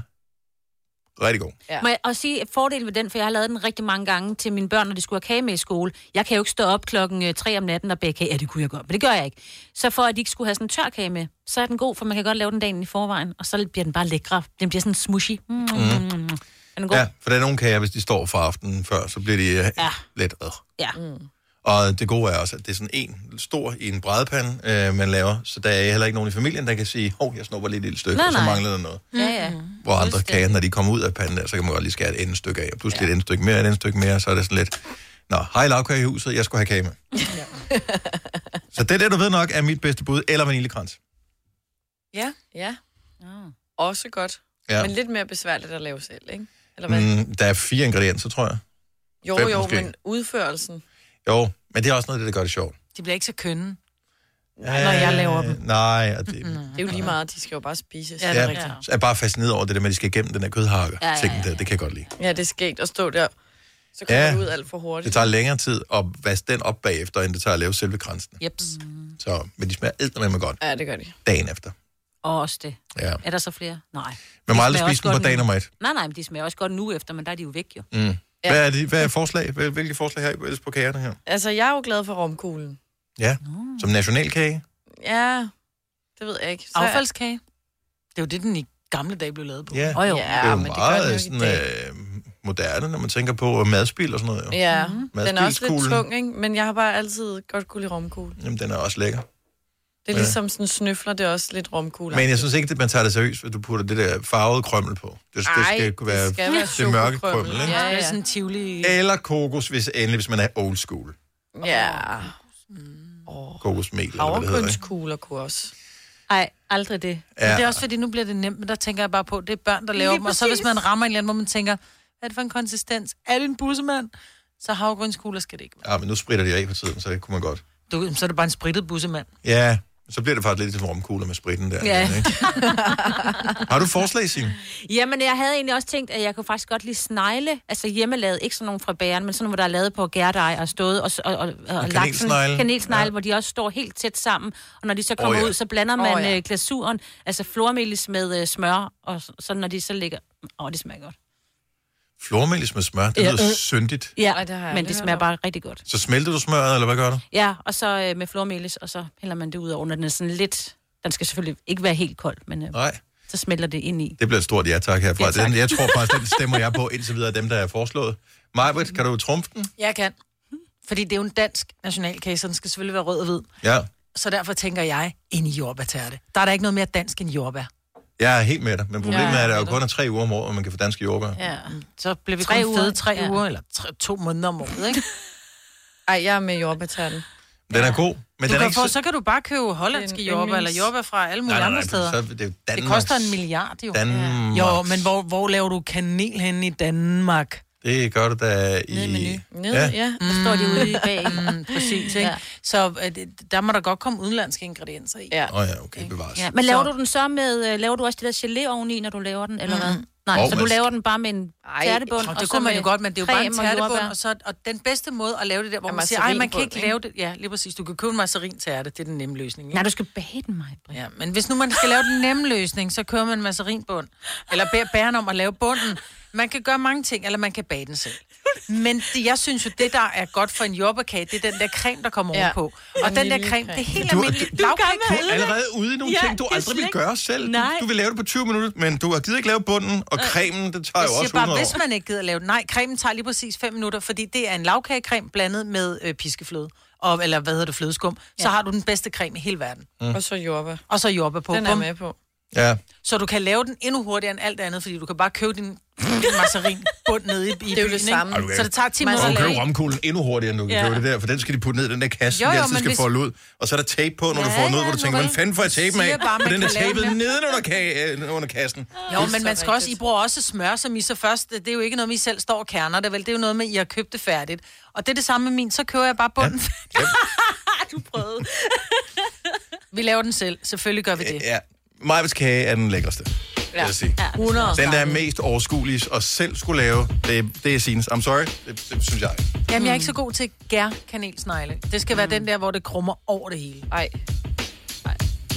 rigtig god. Ja. Må jeg også sige et fordel ved den, for jeg har lavet den rigtig mange gange til mine børn, når de skulle have kage med i skole. Jeg kan jo ikke stå op klokken øh, 3 om natten og bage kage. Ja, det kunne jeg godt, men det gør jeg ikke. Så for at de ikke skulle have sådan en tør kage med, så er den god, for man kan godt lave den dagen i forvejen, og så bliver den bare lækre. Den bliver sådan smushy. Mm, mm, mm, mm. Er den god? Ja, for der er nogle kager, hvis de står for aftenen før, så bliver de øh, Ja. lidt... Øh. Ja. Mm. Og det gode er også, at det er sådan en stor i en brædepande, øh, man laver. Så der er heller ikke nogen i familien, der kan sige, hov, jeg snupper lige et lille stykke, Nej, og så nej. mangler der noget. Ja, ja. Hvor andre kager, når de kommer ud af panden der, så kan man godt lige skære et endnu stykke af. Og pludselig ja. et endnu stykke mere, et endnu stykke mere, så er det sådan lidt... Nå, hej lavkage i huset, jeg skulle have kage med. Så det er det, du ved nok, er mit bedste bud, eller vaniljekrans. Ja. Ja. Også godt. Ja. Ja. Men lidt mere besværligt at lave selv, ikke? Eller hvad? Mm, der er fire ingredienser, tror jeg. jo, fem jo, måske. men udførelsen. Jo, men det er også noget af det, der gør det sjovt. De bliver ikke så kønne. Når jeg laver dem. Nej, og det, *laughs* Det er jo lige meget, de skal jo bare spises. Ja, det er ja, rigtigt. så er jeg bare fascineret over det der med, at de skal igennem den der kødhakker. Ja, Ja, ja. Der. Det kan jeg godt lide. Ja, det er skægt at stå der. Så kommer Ja. det ud alt for hurtigt. Det tager længere tid at vaske den op bagefter, end det tager at lave selve kransen. Jeps. Så, men de smager eddermame godt Ja, det gør de. dagen efter. Og også det. Ja. Er der så flere? Nej. Man må aldrig spise dem på dag nu. nummer et. Nej, nej, men de smager også godt nu efter, men der er de jo væk jo. Mm. Ja. Hvad, er de, hvad er forslag? Hvil- Hvilke forslag har I ellers på kagerne her? Altså, jeg er jo glad for romkuglen. Ja, som nationalkage. Ja, det ved jeg ikke. Så Affaldskage. Det er jo det, den i gamle dage blev lavet på. Ja, oh, jo. det er jo meget sådan, øh, moderne, når man tænker på madspil og sådan noget. Jo. Ja, mm-hmm. den er også lidt tung, ikke? Men jeg har bare altid godt kunne lide romkugle. Jamen, den er også lækker. Det er ligesom sådan snøfler, det er også lidt romkugle. Men jeg synes ikke, at man tager det seriøst, hvis du putter det der farvede krømmel på. Det, det Ej, skal kunne være det skal være det mørke krømmel, ikke? Ja, ja. Sådan tivoli. Eller kokos, hvis endelig, hvis man er old school. Ja. Kokosmel, eller hvad det hedder. Ikke? Kunne også. Nej, aldrig det. Ja. Men det er også fordi, nu bliver det nemt, men der tænker jeg bare på, det er børn, der laver Lige dem. Og så hvis man rammer en eller anden, hvor man tænker, hvad er det for en konsistens? Er det en bussemand? Så havregrynskugler skal det ikke Ja, men nu spritter de af på tiden, så det kunne man godt. være. Du, så er det bare en sprittet bussemand. Ja, så bliver det faktisk lidt til romkugler med spritten der. Ja. Ikke? Har du forslag, Signe? Jamen, jeg havde egentlig også tænkt, at jeg kunne faktisk godt lide snegle. Altså hjemmelavet, ikke sådan nogen fra bæren, men sådan nogle, hvor der er lavet på gærdej og stået og, og, og, og, lagt sådan- kanelsnegle. kanelsnegle, Ja. hvor de også står helt tæt sammen. Og når de så kommer oh, ja. ud, så blander man oh, ja. glasuren, altså flormelis med øh, smør, og så når de så ligger... Åh, oh, det smager godt. Flormelis med smør, det Ja, lyder øh. syndigt. Ja, Ej, det har jeg men det smager bare rigtig godt. Så smelter du smøret, eller hvad gør du? Ja, og så øh, med flormelis, og så hælder man det ud over, når den er sådan lidt... Den skal selvfølgelig ikke være helt kold, men øh, Nej. så smelter det ind i. Det bliver et stort ja tak herfra. Ja, tak. Den, jeg tror faktisk, den *laughs* stemmer jeg på indtil videre af dem, der er foreslået. Majbrit, kan du trumfe den? Jeg kan. Fordi det er jo en dansk nationalkage, så den skal selvfølgelig være rød og hvid. Ja. Så derfor tænker jeg, en jordbærtærte. Der er der ikke noget mere dansk end jordbær. Jeg er helt med dig, men problemet Ja, er, at der er jo er kun er tre uger om året, og man kan få danske jordbær. Ja. Så bliver vi Tre kun uger, fede tre ja. uger, eller tre, to måneder om året, ikke? *laughs* Ej, jeg er med jordbærtærten. Den er god, men du den er ikke få, så... kan du bare købe hollandske jordbær, eller jordbær fra alle mulige Nej, nej, nej, andre steder. så er det jo det Danmarks- koster en milliard, jo. Danmark. Jo, men hvor, hvor laver du kanel henne i Danmark? Det gør du da i... Nede i menu. Nede, ja. ja. Der står de ude i bag. Mm, præcis, ikke? Ja. Ja. Så øh, der må der godt komme udenlandske ingredienser i. ja. Åh oh, ja, okay, bevares. Ja, men laver Så- du den så med, øh, laver du også det der gelé oveni, når du laver den, eller hvad? Nej, Åh, så du laver den bare med en Ej, tærtebund, Og og det så kunne man jo godt, men det er jo bare en tærtebund, og, så, og den bedste måde at lave det der, hvor Er man siger, ej, man kan ikke lave det. Ja, lige præcis. Du kan købe en mazarin-tærte, det er den nemme løsning. Ikke? Nej, du skal bage den, mig. Ja, men hvis nu man skal lave den nemme løsning, så kører man en mazarinbund. Eller beder bæren om at lave bunden. Man kan gøre mange ting, eller man kan bage den selv. Men det, jeg synes jo, det der er godt for en jordbærkage, det er den der creme, der kommer Ja. ja. ovenpå. Og den der Vaniljekreme. creme, det er helt Du- almindeligt du- du er Du er allerede ude i nogle Ja, ting, du aldrig vil gøre selv. Du, Nej. du vil lave det på 20 minutter, men du har givet ikke lave bunden, og cremen, det tager Jeg jo også bare, 100 hvis år. man ikke gider lave den. Nej, cremen tager lige præcis 5 minutter, fordi det er en lavkagecreme blandet med øh, piskefløde. Og, eller hvad hedder det, flødeskum. Så har du den bedste creme i hele verden. Mm. Og så jordbær. Og så jordbær på. Den er med på. Ja, Så du kan lave den endnu hurtigere end alt andet, fordi du kan bare købe din, *laughs* din mazarin bund nede i, i Det er jo det samme. Ikke? Så det tager 10 Man- minutter at du kan lave. jo romkuglen endnu hurtigere, end du kan Ja. købe det der, for den skal de putte ned i den der kasse, Jo, jo, jo, de altid men skal hvis- folde ud. Og så er der tape på, når du Ja, får den ud, hvor du tænker, hvordan fanden får jeg tape med? siger bare, den er tapet den. nedenunder, kage, øh, under kassen. Jo, men så man skal også, I bruger også smør, som I så først, det er jo ikke noget I selv står og kerner det, vel? Det er jo noget med, I har købt det færdigt. Og det er det samme med min, så køber jeg bare bunden. Ja. *laughs* du prøvede. *laughs* Vi laver den selv, selvfølgelig gør vi det. Ja, Majvits kage er den lækreste, vil jeg sige. Ja. 100 Den, der er mest overskuelig og selv skulle lave, det, det er Sines. I'm sorry, det, det synes jeg. Jamen, jeg er ikke så god til gær kanelsnegle. Det skal være den der, hvor det krummer over det hele. Ej.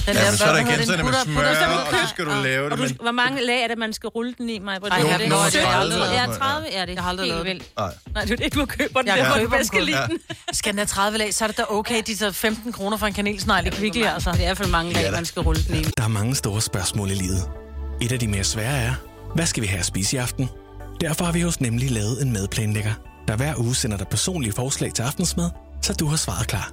Den Ja, men så er der den? med smør, putter- og så skal du lave det, Og du, men... hvor mange lag er det, man skal rulle den i, mig? Ej, jeg har- det har jeg aldrig 30 Ja, eller sådan 30 er det. Jeg har aldrig lavet vildt. Nej. Nej, det er det, du køber den. Jeg køber den kun. lide den. Skal den have 30 lag, så er det da okay, de tager 15 kroner for en kanelsnegl i Kvickly, altså. Det er i hvert fald mange lag, man skal rulle den i. Der er mange store spørgsmål i livet. Et af de mere svære er, hvad skal vi have at spise i aften? Derfor har vi hos Nemlig lavet en madplanlægger, der hver uge sender dig personlige forslag til aftensmad, så du har svaret klar.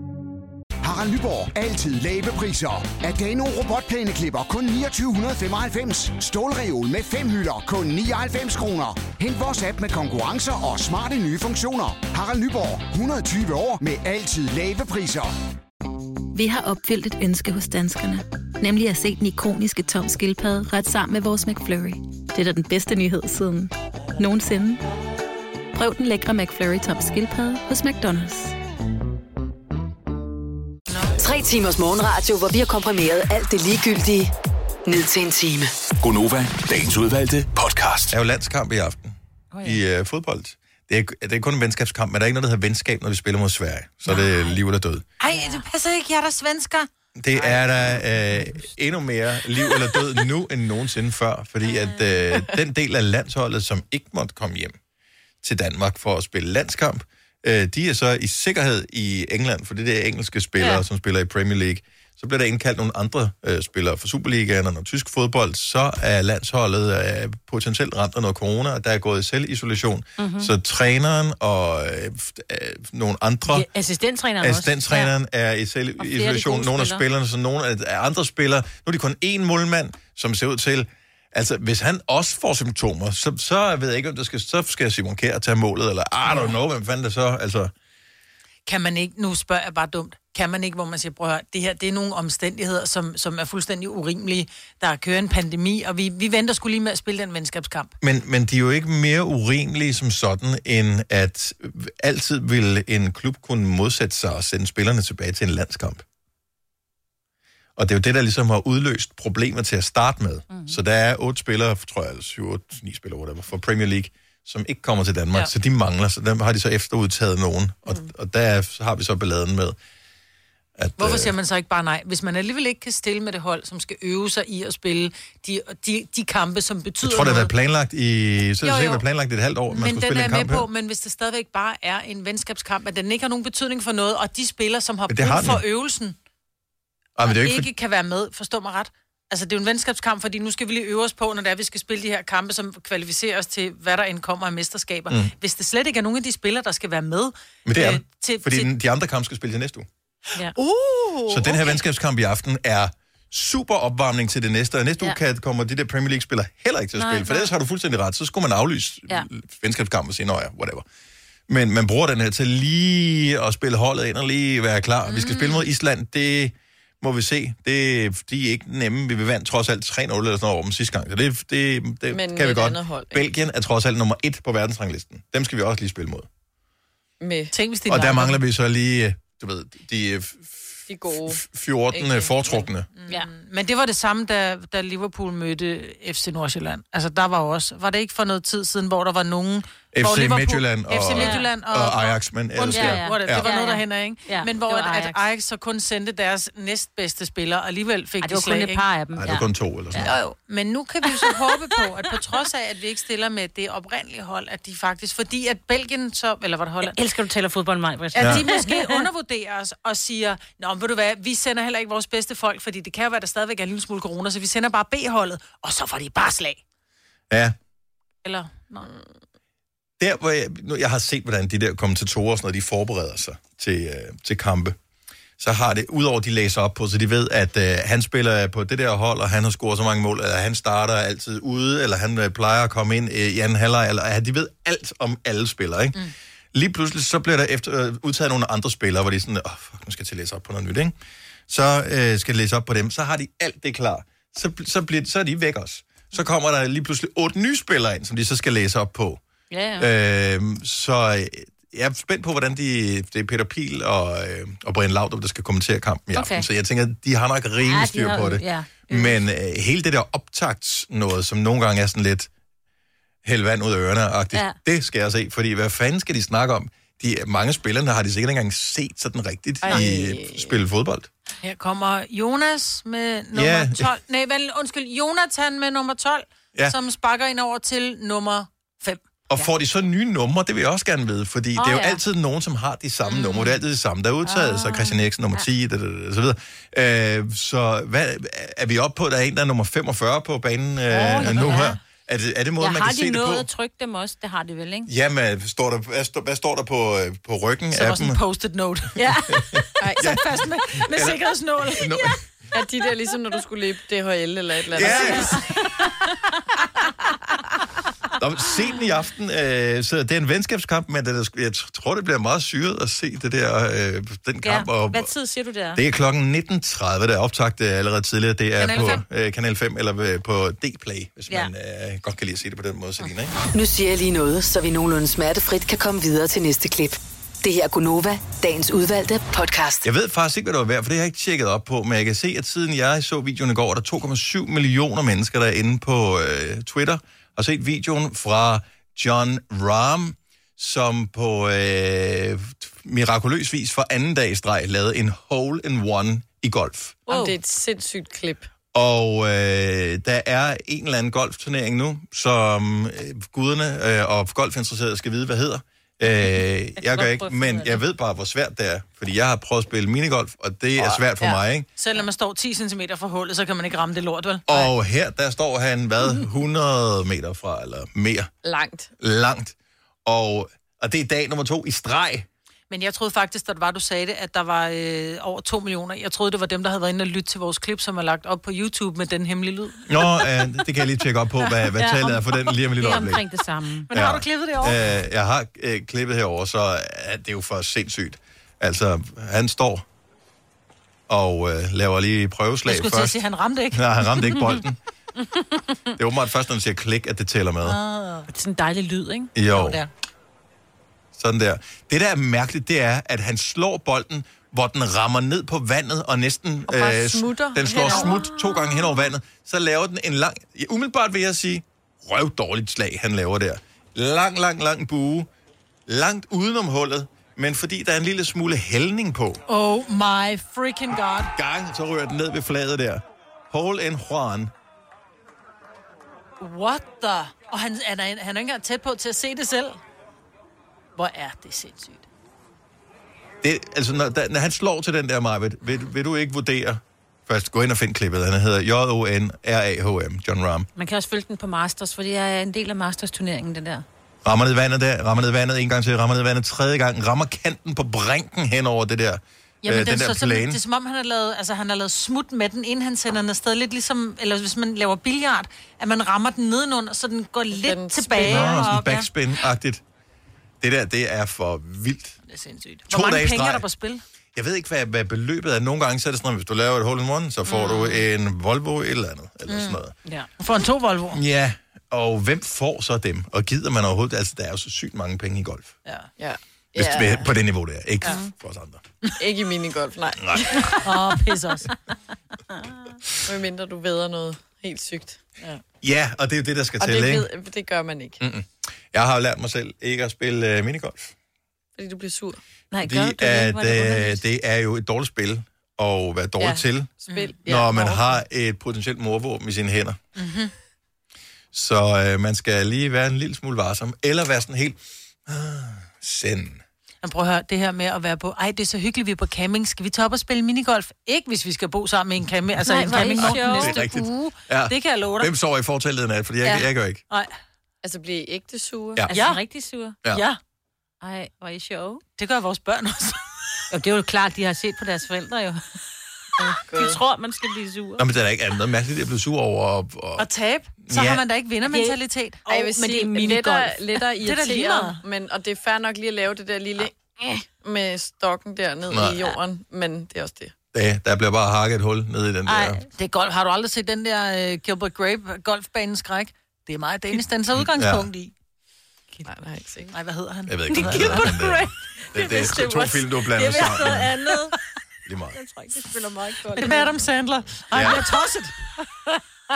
Harald Nyborg. Altid lave priser. Adano robotplæneklipper kun 2995. Stålreol med fem hylder kun 99 kroner. Hent vores app med konkurrencer og smarte nye funktioner. Harald Nyborg. 120 år med altid lave priser. Vi har opfyldt et ønske hos danskerne. Nemlig at se den ikoniske tom skildpadde ret sammen med vores McFlurry. Det er da den bedste nyhed siden nogensinde. Prøv den lækre McFlurry tom skildpadde hos McDonald's. Tre timers morgenradio, hvor vi har komprimeret alt det ligegyldige ned til en time. Gonova, dagens udvalgte podcast. Der er jo landskamp i aften oh, ja. i uh, fodbold. Det er, det er kun en venskabskamp, men der er ikke noget, der hedder venskab, når vi spiller mod Sverige. Så er det liv eller død. Ej, det passer ikke, jeg er der svensker. Det er der øh, endnu mere liv eller død nu end nogensinde før, fordi at øh, den del af landsholdet, som ikke måtte komme hjem til Danmark for at spille landskamp, øh, de er så i sikkerhed i England, for det er engelske spillere, ja. som spiller i Premier League. Så bliver der indkaldt nogle andre øh, spillere fra Superligaen og noget tysk fodbold, så er landsholdet øh, potentielt ramt af noget corona, og der er gået i selvisolation. Mm-hmm. Så træneren og øh, øh, nogle andre... Ja, assistenttræneren også. Assistenttræneren ja. er i selvisolation. Nogle af spillerne, så nogle af af andre spillere. Nu er de kun én målmand, som ser ud til... Altså, hvis han også får symptomer, så, så ved jeg ikke, om det skal, så skal Simon Kjær tage målet, eller I don't know, hvem fanden det så, altså... Kan man ikke, nu spørger jeg bare dumt, kan man ikke, hvor man siger, prøv at høre, det her, det er nogle omstændigheder, som, som er fuldstændig urimelige. Der kører en pandemi, og vi, vi venter skulle lige med at spille den venskabskamp. Men, men de er jo ikke mere urimelige som sådan, end at altid vil en klub kunne modsætte sig og sende spillerne tilbage til en landskamp. Og det er jo det, der ligesom har udløst problemer til at starte med. Mm. Så der er otte spillere, tror jeg, syv, otte, ni spillere, whatever, for Premier League, som ikke kommer til Danmark, ja. så de mangler, så dem har de så efterudtaget nogen. Og, mm. og der så har vi så balladen med, at, Hvorfor øh, siger man så ikke bare nej? Hvis man alligevel ikke kan stille med det hold, som skal øve sig i at spille de, de, de kampe, som betyder Jeg tror, det har været planlagt i... Så Jo, det jo. været planlagt i et halvt år, man Men skulle den spille er en kamp med på, her. men hvis det stadigvæk bare er en venskabskamp, at den ikke har nogen betydning for noget, og de spillere, som har det har brug for øvelsen, Ej, men det er ikke, ikke, ikke kan være med, forstå mig ret. Altså, det er jo en venskabskamp, fordi nu skal vi lige øve os på, når det er, vi skal spille de her kampe, som kvalificerer os til, hvad der indkommer af mesterskaber. Mm. Mm. Hvis det slet ikke er nogen af de spillere, der skal være med... men det er øh, til, fordi til, den- de andre kampe skal spille til næste uge. Ja. Uh, Så den her venskabskamp i aften er super opvarmning til det næste, og næste Ja. uge kan, kommer de der Premier League-spillere heller ikke til at Nej, spille, for nej. ellers har du fuldstændig ret, så skulle man aflyse Ja. venskabskampen og sige, nå ja, whatever. Men man bruger den her til lige at spille holdet ind og lige være klar. Mm. Vi skal spille mod Island, det må vi se. Det, de er ikke nemme. Vi vil vand trods alt 3-0 eller sådan noget over dem sidste gang. Så det, det, det Men kan vi godt. andet hold, ikke? Belgien er trods alt nummer et på verdensranglisten. Dem skal vi også lige spille mod. Med Tænk, hvis de Og der mangler vi så lige, øh, du ved, de øh, de gode. 14 foretrukne. Ja, men det var det samme, da, da Liverpool mødte FC Nordsjælland. Altså, der var også... Var det ikke for noget tid siden, hvor der var nogen... FC Midtjylland og, FC Midtjylland og, og Ajax, men ellers Undskyld, ja. ja, ja. det, det var Ja, noget, der ja. hænder, ikke? Ja, Men hvor det var at, at Ajax. Ajax så kun sendte deres næstbedste spillere, og alligevel fik Ej, det de var slag, kun et par af dem. Nej, det var kun to eller sådan Jo, jo. Men nu kan vi jo så *laughs* håbe på, at på trods af, at vi ikke stiller med det oprindelige hold, at de faktisk... Fordi at Belgien så... Eller var det Holland? Jeg elsker, du taler fodbold, mig. At Ja. de måske *laughs* undervurderer os og siger, Nå, ved du hvad, vi sender heller ikke vores bedste folk, fordi det kan jo være, der stadigvæk er en lille smule corona, så vi sender bare B-holdet, og så får de bare slag. Ja, Eller, nå. Der hvor jeg, nu, jeg har set, hvordan de der kommentatorer, noget, de forbereder sig til, øh, til kampe, så har det, udover de læser op på, så de ved, at øh, han spiller på det der hold, og han har scoret så mange mål, eller han starter altid ude, eller han øh, plejer at komme ind øh, i anden halvleg, eller at de ved alt om alle spillere, ikke? Mm. Lige pludselig, så bliver der efter, øh, udtaget nogle andre spillere, hvor de er sådan, åh, fuck, nu skal jeg til at læse op på noget nyt, ikke? Så øh, skal jeg læse op på dem, så har de alt det klar. Så, så, bliver, så er de væk også. Så kommer der lige pludselig otte nye spillere ind, som de så skal læse op på. Ja, ja. Øh, så jeg er spændt på, hvordan de, det er Peter Pil og, øh, og Brian Laudrup, der skal kommentere kampen i Okay. aften. Så jeg tænker, de har nok rimelig Ja, de styr har- på det. ja. Men øh, hele det der optakt noget, som nogle gange er sådan lidt hælde vand ud af ørerne-agtigt, ja. det skal jeg se. Fordi hvad fanden skal de snakke om? De, mange spillerne har de sikkert ikke engang set sådan rigtigt Ej. i spille fodbold. Her kommer Jonas med nummer Ja. 12. Nej, vel, undskyld, Jonathan med nummer 12, Ja. som sparker ind over til nummer 5. Og får de så nye numre, det vil jeg også gerne vide, fordi Åh, det er jo ja. altid nogen, som har de samme mm. numre. Det er altid det samme, der er udtaget, så Christian Eriksen nummer 10, ja. og så videre. Øh, så hvad, er vi oppe på, at der er en, der er nummer 45 på banen øh, Åh, nu ja. her? Er det, er det måden, Ja, man har kan se de det nået på? at trykke dem også? Det har de vel, ikke? Jamen, står der, hvad, står, hvad står der på, øh, på ryggen Så af var sådan dem? en post-it note. Ja. *laughs* Ej, Sat fast med, med Eller- sikkerhedsnål. *laughs* Nå, er de der ligesom, når du skulle løbe DHL eller et eller andet? Ja. *laughs* Nå, se den i aften. Øh, så det er en venskabskamp, men det, er- jeg tror, det bliver meget syret at se det der, øh, den kamp. Ja. Og, Hvad tid siger du der? det er klokken 19.30, der er optaget øh, allerede tidligere. Det er Kanal på 5. øh, Kanal 5 eller øh, på D-Play, hvis Ja. man øh, godt kan lide at se det på den måde, Selina. Ikke? Nu siger jeg lige noget, så vi nogenlunde smertefrit kan komme videre til næste klip. Det her er Gunova, dagens udvalgte podcast. Jeg ved faktisk ikke, hvad det var værd, for det har jeg ikke tjekket op på, men jeg kan se, at siden jeg så videoen i går, er der 2,7 millioner mennesker, der er inde på øh, Twitter, og set videoen fra John Rahm, som på øh, mirakuløs vis for anden dag i streg lavede en hole-in-one i golf. Wow. Det er et sindssygt klip. Og øh, der er en eller anden golfturnering nu, som øh, guderne øh, og golfinteresserede skal vide, hvad hedder. Øh, jeg gør ikke, men jeg ved bare, hvor svært det er. Fordi jeg har prøvet at spille minigolf, og det er svært for Ja. mig, ikke? Selvom man står 10 cm fra hullet, så kan man ikke ramme det lort, vel? Og her, der står han, hvad, 100 meter fra, eller mere, Langt. langt. Og, og det er dag nummer to i streg. Men jeg troede faktisk, det var, du sagde det, at der var øh, over 2 millioner. Jeg troede, det var dem, der havde været inde og lytte til vores klip, som er lagt op på YouTube med den hemmelige lyd. Nå, øh, det kan jeg lige tjekke op på, hvad, hvad Ja, tallet er for den lige om et lille Det er øjeblik. omkring det samme. Men ja. har du klippet det over? Øh, jeg har øh, klippet herover, så er det jo for sindssygt. Altså, han står og øh, laver lige prøveslag Jeg skulle at først. sige, han ramte ikke. Nej, han ramte ikke bolden. *laughs* Det er åbenbart først, når han siger klik, at det tæller med. Det er sådan en dejlig lyd, ikke? Jo, Der. Sådan der. Det, der er mærkeligt, det er, at han slår bolden, hvor den rammer ned på vandet, og næsten... Og smutter Den slår henover. smut to gange hen over vandet. Så laver den en lang... Ja, umiddelbart vil jeg sige, røv dårligt slag, han laver der. Lang, lang, lang bue. Langt udenom hullet. Men fordi der er en lille smule hældning på, Oh my freaking god. gang, så rører den ned ved fladet der. Hole in Juan. What the? Og han, han, er, han er ikke engang tæt på til at se det selv. Hvor er det sindssygt. Det, altså, når, da, når han slår til den der, Marvitt, vil, vil du ikke vurdere... Først, gå ind og find klippet. Han hedder J-O-N-R-A-H-M, John Rahm. Man kan også følge den på Masters, for det er en del af Masters-turneringen, den der. Rammer ned vandet der, rammer ned vandet en gang til, rammer ned vandet tredje gang, rammer kanten på brinken hen over det der, Jamen, øh, det, er den der så, som, det er som om, han har, lavet, altså, han har lavet smut med den, inden han sender den afsted. Lidt ligesom, eller hvis man laver billard, at man rammer den nedenunder, så den går lidt den tilbage. Nå, og sådan backspin-agtigt. Det der, det er for vildt. Det er sindssygt. To Hvor mange dage penge er der på spil? Jeg ved ikke, hvad, hvad beløbet er. Nogle gange så er det sådan, at hvis du laver et hole in one, så får mm. du en Volvo et eller andet. Eller sådan noget. Ja. For en to Volvo. Ja, og hvem får så dem? Og gider man overhovedet? Altså, der er jo så sygt mange penge i golf. Ja. Ja. Hvis Ja. det er på det niveau, der er. Ikke ja. for os andre. Ikke i minigolf, nej. Nej. Åh, oh, pis også. Medmindre du ved noget helt sygt. Ja. Ja, og det er jo det, der skal Og til, det, ikke? ved, det gør man ikke, Mm-mm. Jeg har jo lært mig selv ikke at spille uh, minigolf. fordi du bliver sur. Nej, Fordi gør du det? at, det øh, det er jo et dårligt spil at være dårlig Ja. til, Spil. når man har et potentielt morvåben i sine hænder. Mm-hmm. Så øh, man skal lige være en lille smule varsom, eller være sådan helt... Ah, send. Men prøv at høre, det her med at være på, ej, det er så hyggeligt, vi er på camping. Skal vi tage op og spille minigolf? Ikke, hvis vi skal bo sammen i en camping, altså Nej, en campingvogn sjove. næste Det er uge. Ja. Det kan jeg love dig. Hvem sover i fortællet nat? Fordi jeg, Ja. jeg gør ikke. Nej. Altså, bliver I ægte sure? Ja. Altså, Ja. rigtig sur. Ja. Ja. Ej, hvor er I sjove. Det gør vores børn også. Jo, det er jo klart, de har set på deres forældre jo. De tror, man skal blive sur. Nå, men det er ikke andet mærkeligt, at blive sur over. Og, og... Og tabe, så Ja. har man da ikke vindermentalitet. Ej, jeg vil men det er sige, minigolf. lettere, *laughs* lettere Det er da lige men, og det er fair nok lige at lave det der lille eh, med stokken der ned i jorden, men det er også det. Ja, der bliver bare hakket et hul ned i den Ej, der. det er golf. Har du aldrig set den der uh, Gilbert Grape golfbanen skræk? Det er meget Danish, den så udgangspunkt i. Nej, det har jeg ikke set. Nej, hvad hedder han? Jeg ved ikke, hvad det er. men Det, det, det, det er to film, du har blandet sammen. andet. Lige meget. Jeg tror ikke, det spiller meget godt. Det er Adam Sandler. Ej, Ja. jeg tosset.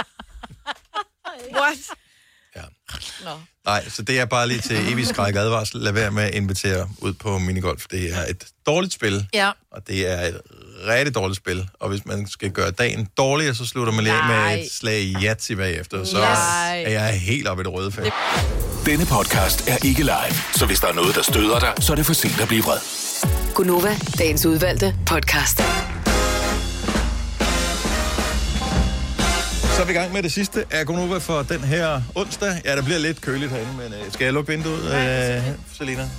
*laughs* What? Ja. Nå. Nej, så det er bare lige til evig skræk advarsel. Lad være med at invitere ud på minigolf. Det er et dårligt spil, Ja. og det er et rigtig dårligt spil. Og hvis man skal gøre dagen dårligere, så slutter man lige med Nej. et slag i Yahtzee bagefter. Så Yes. er jeg helt oppe i det røde felt. Denne podcast er ikke live, så hvis der er noget, der støder dig, så er det for sent at blive vred. Gunova, dagens udvalgte podcast. Så er vi i gang med det sidste af Gonova for den her onsdag. Ja, der bliver lidt køligt herinde, men øh, skal jeg lukke vinduet, øh, Selina?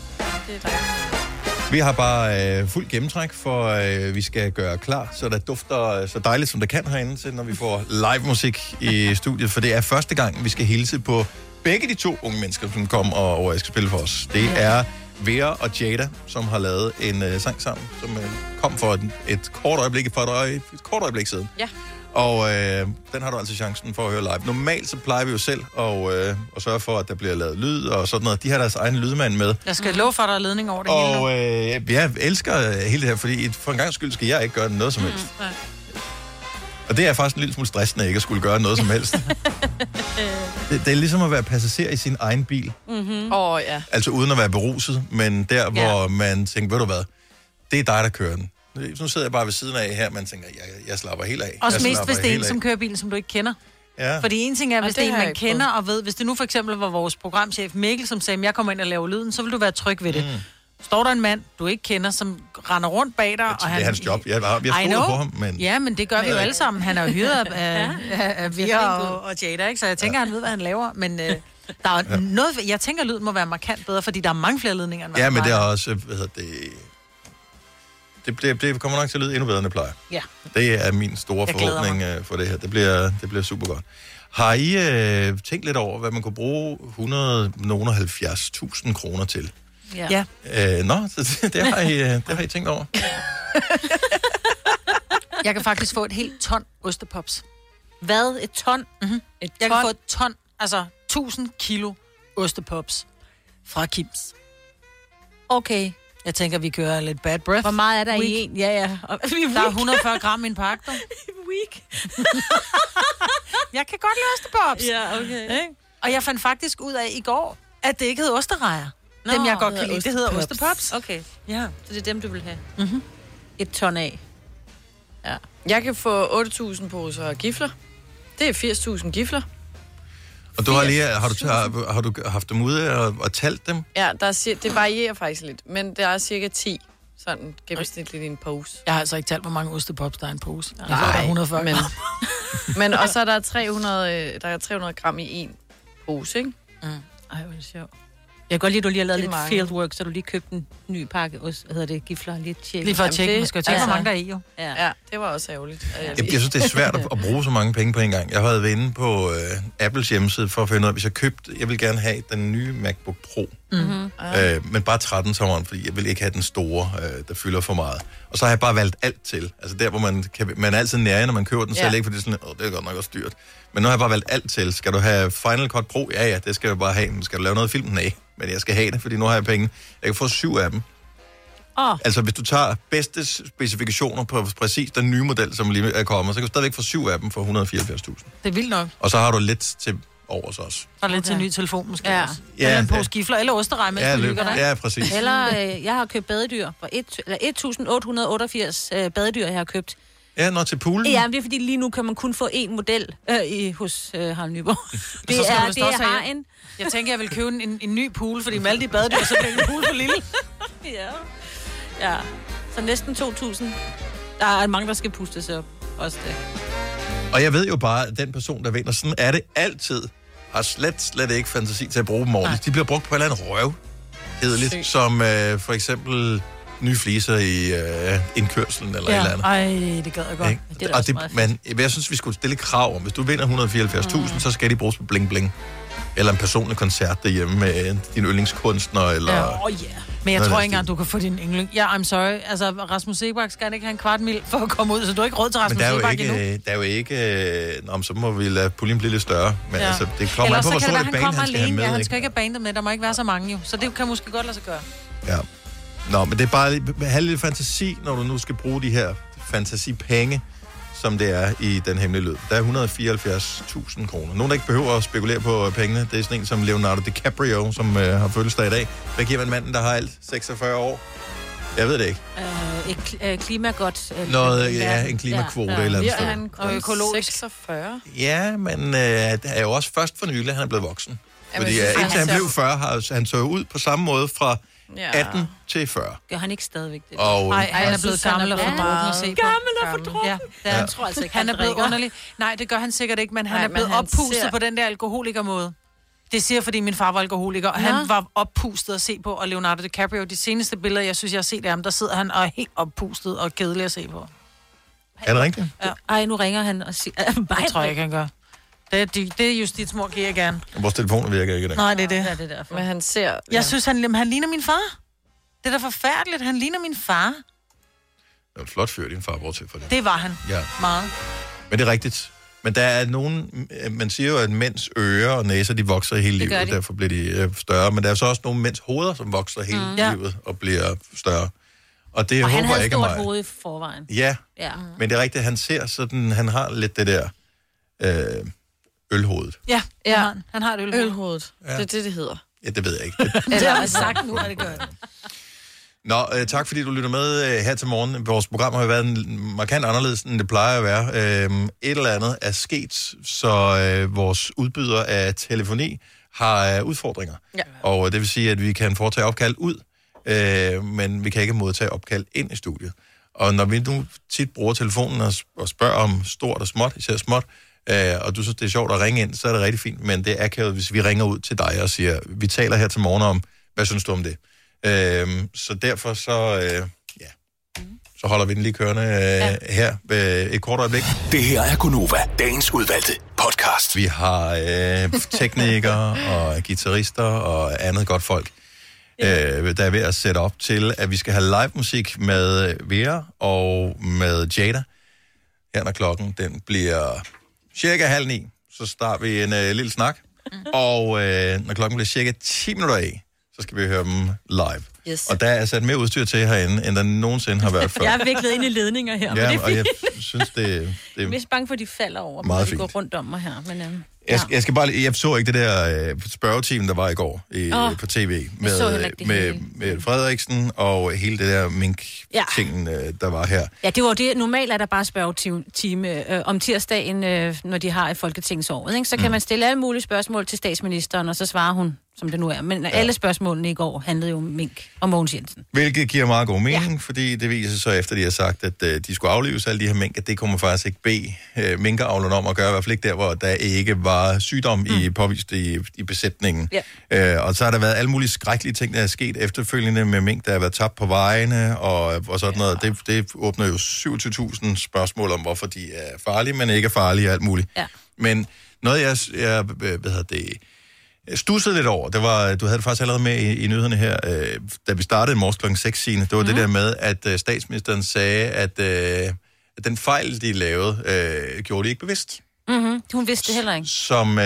Vi har bare øh, fuld gennemtræk, for øh, vi skal gøre klar, så der dufter øh, så dejligt, som det kan herinde, til når vi får live musik i studiet. For det er første gang, vi skal hilse på begge de to unge mennesker, som kom og, og skal spille for os. Det er Vera og Jada, som har lavet en øh, sang sammen, som øh, kom for et, et kort øjeblik, for et, øje, et kort øjeblik siden. Ja. Og øh, den har du altså chancen for at høre live. Normalt så plejer vi jo selv at, øh, at sørge for, at der bliver lavet lyd og sådan noget. De har deres egen lydmand med. Jeg skal love for, at der er ledning over det hele. nu. Og øh, jeg elsker øh, hele det her, fordi for en gang skyld skal jeg ikke gøre noget som helst. Nej. Og det er faktisk en lille smule stressende ikke at skulle gøre noget som helst. *laughs* det, det er ligesom at være passager i sin egen bil. Mm-hmm. Åh, oh, ja. Altså uden at være beruset, men der, hvor man tænker, ved du hvad, det er dig, der kører den. Nu sidder jeg bare ved siden af her, man tænker, jeg, jeg slapper helt af. Også jeg mest, hvis det er en, af. som kører bilen, som du ikke kender. Ja. Fordi en ting er, hvis Og det, det er en, man kender og ved. Hvis det nu for eksempel var vores programchef Mikkel, som sagde, at jeg kommer ind og laver lyden, så vil du være tryg ved det. Mm. Står der en mand, du ikke kender, som render rundt bag dig, og Det han... er hans job. Jeg, jeg, I jeg stoler på ham, men... Ja, men det gør vi jo alle sammen. Han er jo hyret af, *laughs* af, af, Vera og, og Jada, ikke? Så jeg tænker, han ved, hvad han laver. Men øh, der er ja. noget... Jeg tænker, at lyden må være markant bedre, fordi der er mange flere ledninger, end Ja, men det er også, hvad hedder det... Det, bliver, det kommer nok til at lyde endnu bedre, end det plejer. Ja. Det er min store forhåbning øh, for det her. Det bliver, det bliver super godt. Har I øh, tænkt lidt over, hvad man kunne bruge 170.000 kroner til? Ja. Øh, nå, så det, *laughs* det, har I, øh, det har I tænkt over. *laughs* Jeg kan faktisk få et helt ton ostepops. Hvad? Et ton? Mm-hmm. Et Jeg ton? kan få et ton, altså 1000 kilo ostepops fra Kims. Okay. Jeg tænker, vi kører lidt bad breath. Hvor meget er der i Week. en? Ja, ja. Og, *laughs* er Der er weak. 140 gram i en pakke. Week. jeg kan godt lide ostepops. Ja, okay. Ikke? Og jeg fandt faktisk ud af i går, at det ikke hed osterejer. Nå, Dem, jeg godt det kan lide, det hedder ostepops. Okay. Ja. Så det er dem, du vil have? Mm-hmm. Et ton af. Ja. Jeg kan få 8.000 poser gifler. Det er 80.000 gifler. Og du har, lige, har, du, har, har du haft dem ude og, og talt dem? Ja, der er, det varierer faktisk lidt, men der er cirka 10 sådan gennemsnitligt i en pose. Jeg har altså ikke talt, hvor mange ostepops der er i en pose. Jeg Nej, tror, der er 140 men, gram. *laughs* men og så er der 300, øh, der er 300 gram i en pose, ikke? Mm. Ej, hvor er det sjovt. Jeg kan godt lide, at du lige har lavet lidt mange. fieldwork, så du lige købte en ny pakke, ost, hvad hedder det, gifler, lige tjekke. Lige for at tjekke, man skal jo tjekke, hvor mange der er i, jo. Ja. ja, det var også ærgerligt. Jeg, jeg synes, det er svært at, at bruge så mange penge på en gang. Jeg har været inde på øh, Apples hjemmeside for at finde ud af, hvis jeg købte, jeg vil gerne have den nye MacBook Pro. Mm-hmm. Øh, men bare 13 tommeren, fordi jeg vil ikke have den store, øh, der fylder for meget. Og så har jeg bare valgt alt til. Altså der, hvor man, kan, man er altid nære, når man køber den selv, Ja. ikke? Fordi det er sådan, Åh, det er godt nok også dyrt. Men nu har jeg bare valgt alt til. Skal du have Final Cut Pro? Ja, ja, det skal jeg bare have. Men skal du lave noget film? Nej. Men jeg skal have det, fordi nu har jeg penge. Jeg kan få syv af dem. Oh. Altså, hvis du tager bedste specifikationer på præcis den nye model, som lige er kommet, så kan du stadigvæk få syv af dem for 174.000. Det er vildt nok. Og så har du lidt til overs også. Og lidt til en ny telefon, måske Ja. også. Ja, Eller en ja. pose gifler, eller osterej, mens Ja, du hygger dig. Ja, præcis. Eller øh, jeg har købt badedyr for et, eller 1888 øh, badedyr, jeg har købt. Ja, når til poolen. Ja, men det er fordi lige nu kan man kun få én model øh, i, hos øh, Harald Nyborg. *laughs* Så det er, det er have- en. Jeg tænker, jeg vil købe en, en, en ny pool, fordi med alle de badedyr, så bliver en pool for lille. *laughs* ja. Ja. Så næsten 2.000. Der er mange, der skal pustes op. Også det. Og jeg ved jo bare, at den person, der vinder, sådan er det altid, har slet, slet ikke fantasi til at bruge dem ordentligt. De bliver brugt på et eller andet røv, kedeligt, Sygt. som øh, for eksempel nye fliser i øh, indkørselen eller ja. et eller andet. Ej, det gad jeg godt. Ikke? Det er og det, men jeg synes, vi skulle stille krav om, hvis du vinder 174.000, mm. så skal de bruges på bling bling. Eller en personlig koncert derhjemme med din yndlingskunstner, eller... Ja. Oh, yeah. Men jeg tror ikke engang, du kan få din yndling. Ja, I'm sorry. Altså, Rasmus Sebak skal ikke have en kvart mil for at komme ud, så du har ikke råd til Rasmus er Sebak ikke, endnu. øh, der er jo ikke... Øh, nå, så må vi lade puljen blive lidt større. Men ja. altså, det kommer Ellers på, hvor kan det stor være, et han band han skal have alene. med. Ja, han ikke? skal ikke have bandet med. Der må ikke være så mange jo. Så det kan måske godt lade sig gøre. Ja. Nå, men det er bare have lidt fantasi, når du nu skal bruge de her fantasipenge, som det er i den hemmelige lyd. Der er 174.000 kroner. Nogen, der ikke behøver at spekulere på øh, pengene, det er sådan en som Leonardo DiCaprio, som øh, har fødselsdag i dag. Der giver man manden, der har alt 46 år. Jeg ved det ikke. Øh, et kl- øh, klimagodt... Øh, Noget, ja, en klimakvote Ja. et eller andet sted. han Og økologisk. 46? Ja, men øh, det er jo også først for nylig, han er blevet voksen. Jamen, Fordi jeg øh, indtil han blev 40, har han så ud på samme måde fra Ja. 18 til 40. Gør han ikke stadigvæk det? Og, Nej, øh, han er jeg blevet han gammel er og for meget på. Gammel og for drukken. Ja, det er, Ja. Jeg tror altså ikke, han han er blevet drikker. underlig. Nej, det gør han sikkert ikke, men han Nej, er men blevet han oppustet ser- på den der alkoholikermåde. Det siger jeg, fordi min far var alkoholiker, og Nå. han var oppustet at se på, og Leonardo DiCaprio, de seneste billeder, jeg synes, jeg har set af ham, der sidder han og er helt oppustet og kedelig at se på. er det rigtigt? Ja. Ej, nu ringer han og siger... Øh, *laughs* Det tror jeg ikke, han gør. Det, er- det, det er justitsmor, giver jeg gerne. Vores telefoner virker ikke i dag. Nej, det er det. Er det derfor? Men han ser... Jeg synes, han, han ligner min far. Det er da forfærdeligt. Han ligner min far. Det er en flot fyr, din far, bortset for det. Det var han. Ja. Meget. Men det er rigtigt. Men der er nogen, man siger jo, at mænds ører og næser, de vokser hele livet, de. derfor bliver de øh, større. Men der er så også nogle mænds hoveder, som vokser hele Mm. Ja. livet og bliver større. Og det Og han håber havde jeg ikke stort er mig. hoved i forvejen. Ja, Ja. men det er rigtigt, han ser sådan, han har lidt det der øh, ølhovedet. Ja, Ja. Han, har, han har et ølhoved. Ølhovedet. Ja. Det er det, det hedder. Ja, det ved jeg ikke. Det, Det har jeg sagt nu, at det gør det. Nå, øh, tak fordi du lytter med øh, her til morgen. Vores program har jo været en, markant anderledes, end det plejer at være. Øh, et eller andet er sket, så øh, vores udbyder af telefoni har øh, udfordringer. Ja. Og det vil sige, at vi kan foretage opkald ud, øh, men vi kan ikke modtage opkald ind i studiet. Og når vi nu tit bruger telefonen og, og spørger om stort og småt, især småt, øh, og du synes, det er sjovt at ringe ind, så er det rigtig fint, men det er akavet, hvis vi ringer ud til dig og siger, vi taler her til morgen om, hvad synes du om det? Øhm, så derfor så, øh, ja, så holder vi den lige kørende øh, ja. her øh, et kort øjeblik. Det her er Gunova, dagens udvalgte podcast. Vi har øh, teknikere og guitarister og andet godt folk, øh, der er ved at sætte op til, at vi skal have live musik med Vera og med Jada. Her når klokken den bliver cirka halv ni, så starter vi en øh, lille snak. Mm-hmm. Og øh, når klokken bliver cirka 10 minutter af, så skal vi høre dem live. Yes. Og der er sat mere udstyr til herinde, end der nogensinde har været *laughs* før. Jeg er viklet ind i ledninger her, men det ja, er og jeg fint. synes, det, det Jeg er bange for, at de falder over, Meget når de fint. går rundt om mig her. Men, øhm, Jeg, jeg, skal bare, jeg så ikke det der øh, spørgeteam, der var i går i, oh, på tv med, med, med Frederiksen og hele det der mink-ting, ja. der var her. Ja, det var det. Normalt er der bare spørgetime øh, om tirsdagen, øh, når de har et folketingsår. Ikke? Så kan mm. man stille alle mulige spørgsmål til statsministeren, og så svarer hun, som det nu er. Men ja. alle spørgsmålene i går handlede jo om Mink og Mogens Jensen. Hvilket giver meget god mening, ja. fordi det viser sig så efter, de har sagt, at øh, de skulle aflives alle de her mink, at det man faktisk ikke bede øh, minkeavlerne om at gøre, i hvert fald ikke der, hvor der ikke var sygdom mm. i påvist i, i besætningen. Ja. Øh, og så har der været alle mulige skrækkelige ting, der er sket efterfølgende med mink, der har været tabt på vejene og, og sådan noget. Det, det åbner jo 27.000 spørgsmål om, hvorfor de er farlige, men ikke er farlige og alt muligt. Ja. Men noget, jeg, jeg hvad hedder det, jeg stussede lidt over, det var, du havde det faktisk allerede med i, i nyhederne her, øh, da vi startede i morges kl. 6, Signe. det var mm. det der med, at øh, statsministeren sagde, at, øh, at den fejl, de lavede, øh, gjorde de ikke bevidst. Mm-hmm. Hun vidste det heller ikke. Som øh,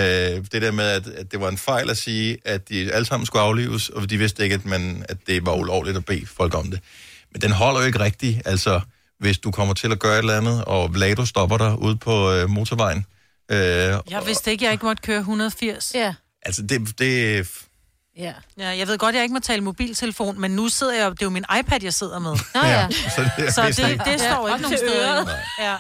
det der med, at, at det var en fejl at sige, at de alle sammen skulle aflives, og de vidste ikke, at, man, at det var ulovligt at bede folk om det. Men den holder jo ikke rigtigt, altså hvis du kommer til at gøre et eller andet, og Vlado stopper dig ude på øh, motorvejen. Øh, Jeg vidste ikke, jeg ikke måtte køre 180. Ja. Altså det, det, Ja. ja. Jeg ved godt, jeg ikke må tale mobiltelefon, men nu sidder jeg, det er jo min iPad, jeg sidder med. Nå ja. så det, Så det, ikke. det står Ja, ikke nogen steder. Ja.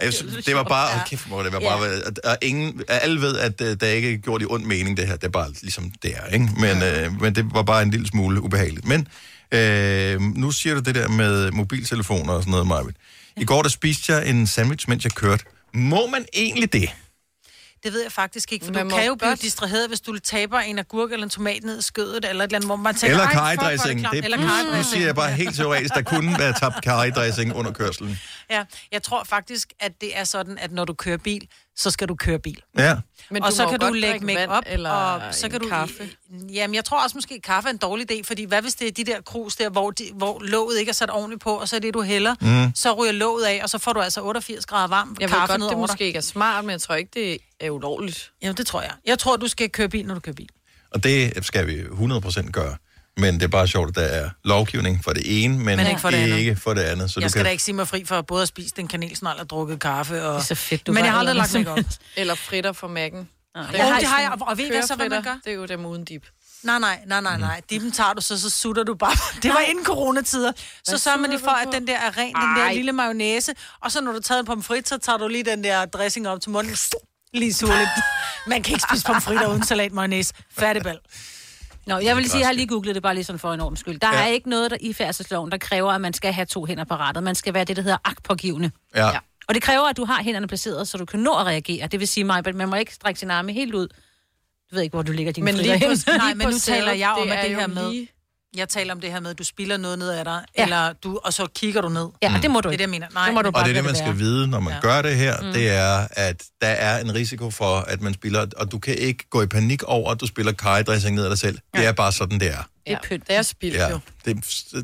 Jeg synes, det var bare, ja. kæft, hvor det var bare, Ja. at, at ingen, at alle ved, at uh, der ikke er gjort i ond mening, det her, det er bare ligesom det er, ikke? Men, øh, men det var bare en lille smule ubehageligt. Men øh, nu siger du det der med mobiltelefoner og sådan noget, Marvind. I går, der spiste jeg en sandwich, mens jeg kørte. Må man egentlig det? Det ved jeg faktisk ikke, for Man du kan jo blive godt- distraheret, hvis du taber en agurk eller en tomat ned i skødet, eller et eller andet, hvor man tænker, Eller "Ej, fuck, hvor er det karridressing. klamt." Det, Eller nu, nu siger jeg bare helt teoretisk, der kunne være tabt karridressing under kørselen. Ja, jeg tror faktisk, at det er sådan, at når du kører bil, så skal du køre bil. Ja. Men og så må kan du godt lægge make op eller og så kan du kaffe. Jamen, jeg tror også måske, at kaffe er en dårlig idé, fordi hvad hvis det er de der krus der, hvor, de, hvor låget ikke er sat ordentligt på, og så er det, du hælder, Mm. så ryger låget af, og så får du altså 88 grader varm Jeg ved kaffe godt, ned det måske ikke er smart, men jeg tror ikke, det er ulovligt. Ja, det tror jeg. Jeg tror, du skal køre bil, når du kører bil. Og det skal vi 100% gøre. Men det er bare sjovt, at der er lovgivning for det ene, men, Men ikke for det andet. ikke for det andet. Så jeg du skal kan... da ikke sige mig fri for både at spise den kanelsnegl og drukket kaffe. Og... Det er så fedt, du Men jeg har aldrig eller lagt noget mig op. Eller fritter fra Mac'en. Ja, det har jeg, og ved I hvad så, hvad man gør? Det er jo dem uden dip. Nej, nej, nej, nej, nej. Dippen tager du, så, så sutter du bare. Det var inden coronatider. Så sørger man lige for, at den der er ren, den der Ej. lille mayonnaise. Og så når du tager en pomfrit, så tager du lige den der dressing op til munden. Lige suger lidt. Man kan ikke spise pomfritter uden salat mayonnaise. Færdigbal. Nå, jeg vil lige sige, jeg har lige googlet det bare lige sådan for en ordens skyld. Der Ja. er ikke noget der i færdselsloven, der kræver, at man skal have to hænder på rattet. Man skal være det, der hedder agtpågivende. Ja. Ja. Og det kræver, at du har hænderne placeret, så du kan nå at reagere. Det vil sige mig, at man må ikke strække sin arme helt ud. Du ved ikke, hvor du ligger dine Men lige på, *laughs* nej, men nu taler jeg om, at det her med... lige- Jeg taler om det her med, at du spiller noget ned af dig, Ja. eller du, og så kigger du ned. Ja, det må du Det er ikke. det, jeg mener. Nej, Det må du men- Og bare det er det, man skal være. vide, når man Ja. gør det her, Mm. det er, at der er en risiko for, at man spiller, og du kan ikke gå i panik over, at du spiller kajedressing ned af dig selv. Det er bare sådan, det er. Det er pynt. Det er spildt Ja, jo. det,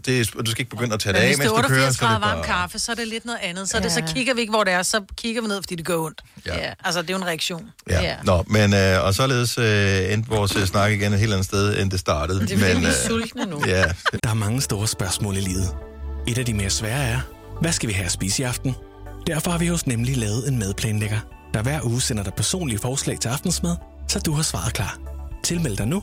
det, er- du skal ikke begynde at tage Men det af, hvis det mens du kører. 88 Så er det grader varm kaffe, så er det lidt noget andet. Så, er det, Ja. så kigger vi ikke, hvor det er, så kigger vi ned, fordi det gør ondt. Ja. Altså, det er jo en reaktion. Ja. Ja. Nå, men øh, og således øh, endte vores øh, snak igen et helt andet sted, end det startede. Det er men, vi er sultne nu. Ja, Der er mange store spørgsmål i livet. Et af de mere svære er, hvad skal vi have at spise i aften? Derfor har vi hos Nemlig lavet en madplanlægger, der hver uge sender dig personlige forslag til aftensmad, så du har svaret klar. Tilmeld dig nu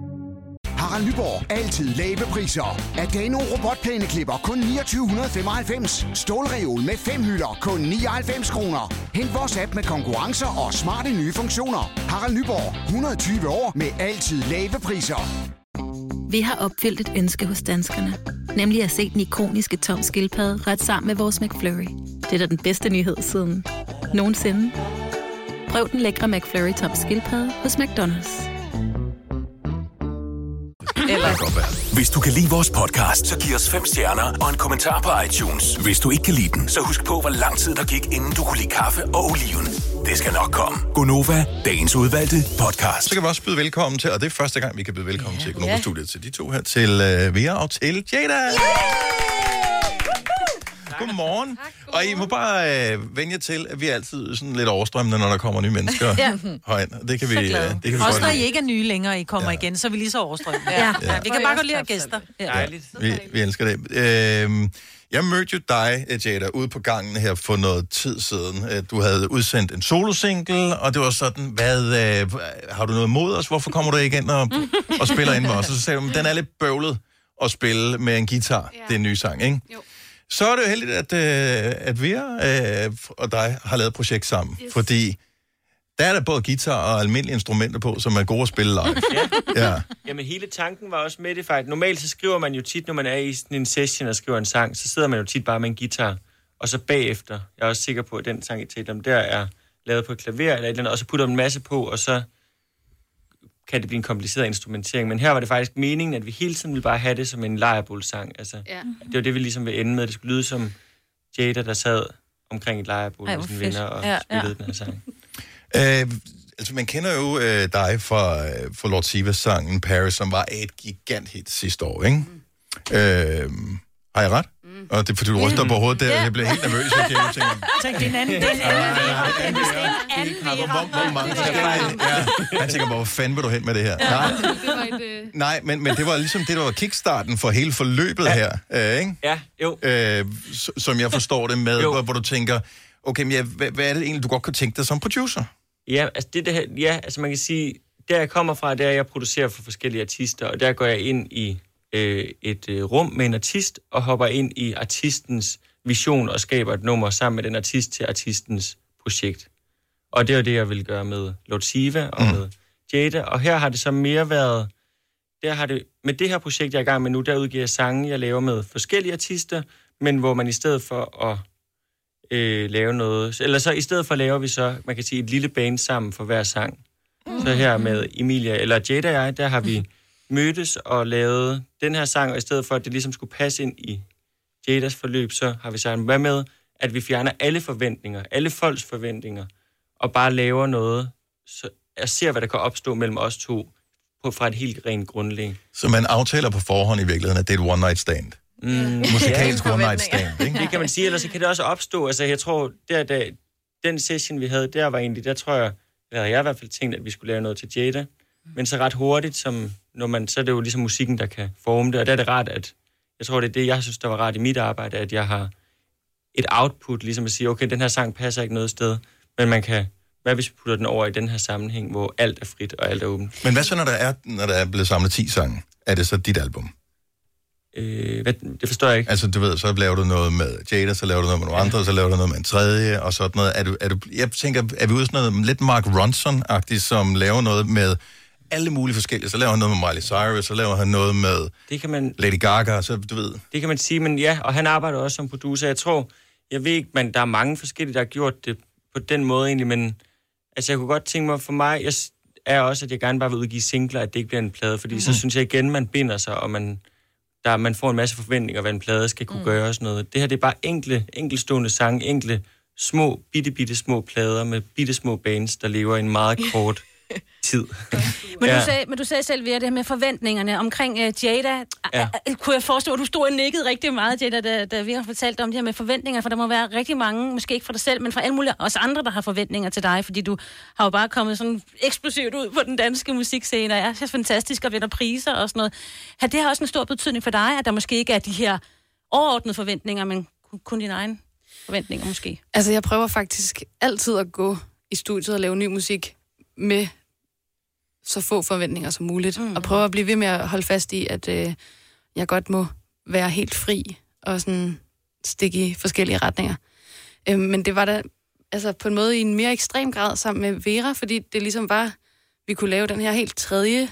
Harald Nyborg. Altid lave priser. Adano robotplæneklipper kun 2995. Stålreol med fem hylder kun 99 kroner. Hent vores app med konkurrencer og smarte nye funktioner. Harald Nyborg. 120 år med altid lave priser. Vi har opfyldt et ønske hos danskerne. Nemlig at se den ikoniske tom skildpadde ret sammen med vores McFlurry. Det er da den bedste nyhed siden nogensinde. Prøv den lækre McFlurry tom skildpadde hos McDonald's. Eller, Hvis du kan lide vores podcast, så giv os fem stjerner og en kommentar på iTunes. Hvis du ikke kan lide den, så husk på, hvor lang tid der gik, inden du kunne lide kaffe og oliven. Det skal nok komme. Gonova, dagens udvalgte podcast. så kan vi også byde velkommen til, og det er første gang, vi kan byde velkommen til Økonomisk Studiet, til de to her, til øh, Vera og til Jada. Godmorgen. Og I må bare øh, vende jer til, at vi er altid sådan lidt overstrømmende, når der kommer nye mennesker Ja. herind. Det kan vi, øh, det kan vi Også godt når I ikke er nye længere, I kommer ja. igen, så er vi lige så overstrømmende. Ja. Ja. Vi kan bare godt lide at gæster. Dejligt. Vi, vi elsker det. Øhm, jeg mødte jo dig, Jada, ude på gangen her for noget tid siden. Øh, Du havde udsendt en solosingle, og det var sådan, hvad, øh, har du noget imod os? Hvorfor kommer du ikke ind og, og spiller ind med os? Og så sagde du, "Men den er lidt bøvlet at spille med en guitar. Ja. Det er en ny sang, ikke? Jo. Så er det jo heldigt, at, øh, at vi øh, og dig har lavet et projekt sammen. Yes. Fordi der er der både guitar og almindelige instrumenter på, som er gode at spille live. ja. Jamen hele tanken var også med det faktisk. Normalt så skriver man jo tit, når man er i sådan en session og skriver en sang, så sidder man jo tit bare med en guitar. Og så bagefter, jeg er også sikker på, at den sang, jeg talte om, der er lavet på et klaver eller et eller andet, og så putter man en masse på, og så kan det blive en kompliceret instrumentering. Men her var det faktisk meningen, at vi hele tiden ville bare have det som en lejrebålsang. Altså, Ja. Det var det, vi ligesom ville ende med. Det skulle lyde som Jada, der sad omkring et lejrebål Ej, med sine venner og Ja, spillede ja. den her sang. *laughs* Øh, altså, man kender jo øh, dig fra, øh, fra Lord Sivas sangen Paris, som var et gigant hit sidste år, ikke? Mm. Øh, har jeg ret? Mm. Og det er fordi, du ryster på hovedet der, Ja. jeg bliver helt nervøs. Jeg kan jo tænke, Tænk, det er en anden, det er en anden Vera. Det er en anden hvor, mange forskellige... Ja, jeg tænker, hvor fanden vil du hen med det her? Nej, Det var et... Øh... nej men, men det var ligesom det, der var kickstarten for hele forløbet ja. her, øh, ikke? Ja, jo. Øh, som jeg forstår det med, hvor, hvor du tænker, okay, men ja, hvad, hvad er det egentlig, du godt kan tænke dig som producer? Ja, altså det, det her, ja, altså man kan sige, der jeg kommer fra, der jeg producerer for forskellige artister, og der går jeg ind i øh, et øh, rum med en artist, og hopper ind i artistens vision og skaber et nummer sammen med den artist til artistens projekt. Og det er jo det, jeg vil gøre med Lord Siva og mm. med Jada, og her har det så mere været, der har det, med det her projekt, jeg er i gang med nu, der udgiver jeg sange, jeg laver med forskellige artister, men hvor man i stedet for at øh, lave noget. Eller så i stedet for laver vi så, man kan sige, et lille band sammen for hver sang. Mm. Så her med Emilia, eller Jada og jeg, der har vi mødtes og lavet den her sang, og i stedet for, at det ligesom skulle passe ind i Jadas forløb, så har vi sagt, hvad med, at vi fjerner alle forventninger, alle folks forventninger, og bare laver noget, så jeg ser, hvad der kan opstå mellem os to, på, fra et helt rent grundlag. Så man aftaler på forhånd i virkeligheden, at det er et one-night stand. Mm. Musikalsk Ja. one-night stand, ikke? *laughs* Det kan man sige, ellers så kan det også opstå. Altså, jeg tror, der, der, den session, vi havde, der var egentlig, der tror jeg, eller jeg i hvert fald tænkt, at vi skulle lave noget til Jada. Men så ret hurtigt, som, når man, så er det jo ligesom musikken, der kan forme det. Og der er det rart, at jeg tror, det er det, jeg synes, der var rart i mit arbejde, at jeg har et output, ligesom at sige, okay, den her sang passer ikke noget sted, men man kan, hvad hvis vi putter den over i den her sammenhæng, hvor alt er frit og alt er åbent? Men hvad så, når der er, når der er blevet samlet 10 sange? Er det så dit album? Øh, hvad, det forstår jeg ikke. Altså, du ved, så laver du noget med Jada, så laver du noget med nogle andre, så laver du noget med en tredje, og sådan noget. Er du, er du, jeg tænker, er vi ude sådan noget lidt Mark Ronson-agtigt, som laver noget med alle mulige forskellige. Så laver han noget med Miley Cyrus, så laver han noget med det kan man, Lady Gaga, så du ved. Det kan man sige, men ja, og han arbejder også som producer. Jeg tror, jeg ved ikke, men der er mange forskellige, der har gjort det på den måde egentlig, men altså jeg kunne godt tænke mig, for mig jeg er også, at jeg gerne bare vil udgive singler, at det ikke bliver en plade, fordi mm. så Mhm. synes jeg igen, man binder sig, og man, der, man får en masse forventninger, hvad en plade skal kunne mm. gøre og sådan noget. Det her, det er bare enkle, enkelstående sange, enkle, små, bitte, bitte små plader med bitte små bands, der lever i en meget *laughs* kort tid. Men, ja. du sagde, men du sagde selv ved det her med forventningerne omkring uh, Jada. Ja. Kunne jeg forestå, at du stod og nikkede rigtig meget, Jada, da, da vi har fortalt om det her med forventninger, for der må være rigtig mange, måske ikke fra dig selv, men fra alle mulige også andre, der har forventninger til dig, fordi du har jo bare kommet sådan eksplosivt ud på den danske musikscene, og er så fantastisk og vinder priser og sådan noget. Har det her også en stor betydning for dig, at der måske ikke er de her overordnede forventninger, men kun- kun dine egne forventninger måske? Altså, jeg prøver faktisk altid at gå i studiet og lave ny musik med så få forventninger som muligt. Mm. Og prøve at blive ved med at holde fast i, at øh, jeg godt må være helt fri og sådan stikke i forskellige retninger. Øh, men det var da altså på en måde i en mere ekstrem grad sammen med Vera, fordi det ligesom var, vi kunne lave den her helt tredje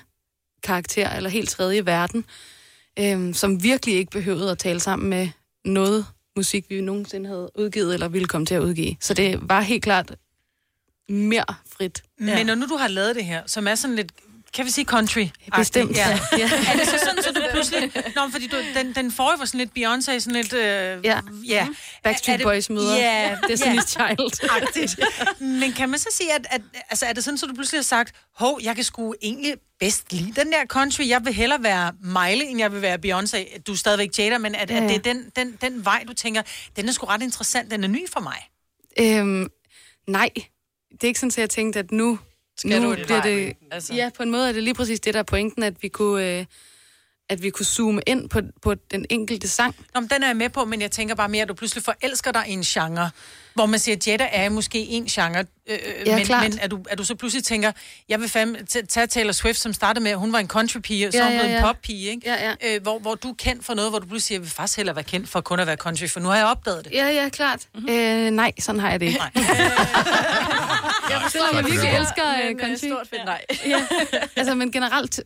karakter, eller helt tredje verden, øh, som virkelig ikke behøvede at tale sammen med noget musik, vi nogensinde havde udgivet, eller ville komme til at udgive. Så det var helt klart mere frit. Men når nu du har lavet det her, som er sådan lidt, kan vi sige country Bestemt, ja. ja. Ja. *laughs* Er det så sådan, så du pludselig... Nå, fordi du, den, den forrige var sådan lidt Beyoncé, sådan lidt... Øh, Ja. ja. Backstreet Er det- Boys møder ja, Destiny's Child. Agtigt. Men kan man så sige, at, at altså, er det sådan, så du pludselig har sagt, hov, jeg kan sgu egentlig bedst lide den der country. Jeg vil hellere være Miley, end jeg vil være Beyoncé. Du er stadigvæk Jada, men at, Ja, at ja. det er den, den, den vej, du tænker, den er sgu ret interessant, den er ny for mig. Øhm, nej, det er ikke sådan, at jeg tænkte, at nu, Skal nu du bliver det... altså. Ja, på en måde er det lige præcis det, der er pointen, at vi kunne, øh, at vi kunne zoome ind på, på den enkelte sang. Nå, men den er jeg med på, men jeg tænker bare mere, at du pludselig forelsker dig i en genre, hvor man siger, at Jetta er måske en genre, øh, Ja, men, klart. men at, du, at du så pludselig tænker, jeg vil fandme tage Taylor Swift, som startede med, at hun var en country-pige, og så Ja, er hun ja, blevet en ja. pop-pige, ikke? Ja, ja. Øh, hvor, hvor du er kendt for noget, hvor du pludselig siger, jeg vil faktisk hellere være kendt for kun at være country, for nu har jeg opdaget det. Ja, ja, klart. Mm-hmm. Øh, nej, sådan har jeg det ikke. Jeg *laughs* Selvom jeg virkelig elsker øh, Men, øh, country. stort fedt nej. ja. Altså, men generelt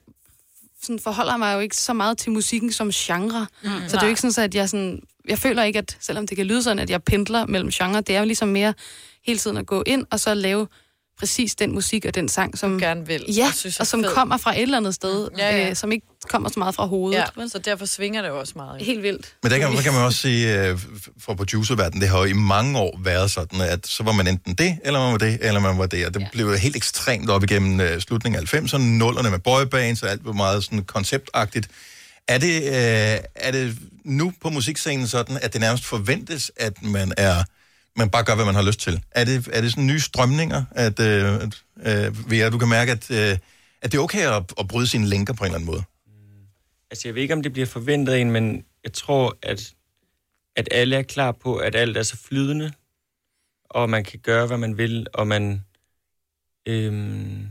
sådan forholder mig jo ikke så meget til musikken som genre. Mm, så det er jo ikke sådan, så at jeg sådan... Jeg føler ikke, at selvom det kan lyde sådan, at jeg pendler mellem genre, det er jo ligesom mere hele tiden at gå ind og så lave præcis den musik og den sang, som... Du gerne vil, Ja, og synes og som fed. kommer fra et eller andet sted, Ja, ja. Øh, som ikke kommer så meget fra hovedet. Ja, vel? så derfor svinger det jo også meget. Helt vildt. Men der kan, der kan man også sige, øh, fra producerverdenen, det har jo i mange år været sådan, at så var man enten det, eller man var det, eller man var det. Og det ja. blev jo helt ekstremt op igennem øh, slutningen af 90'erne, nullerne med boybands, og alt var meget sådan konceptagtigt. Er det, øh, er det nu på musikscenen sådan, at det nærmest forventes, at man er man bare gør, hvad man har lyst til? Er det, er det sådan nye strømninger, at, øh, at øh, Vera, du kan mærke, at, øh, at det er okay at, at bryde sine lænker på en eller anden måde? Mm. Altså, jeg ved ikke, om det bliver forventet en, men jeg tror, at, at alle er klar på, at alt er så flydende, og man kan gøre, hvad man vil, og man... Øhm,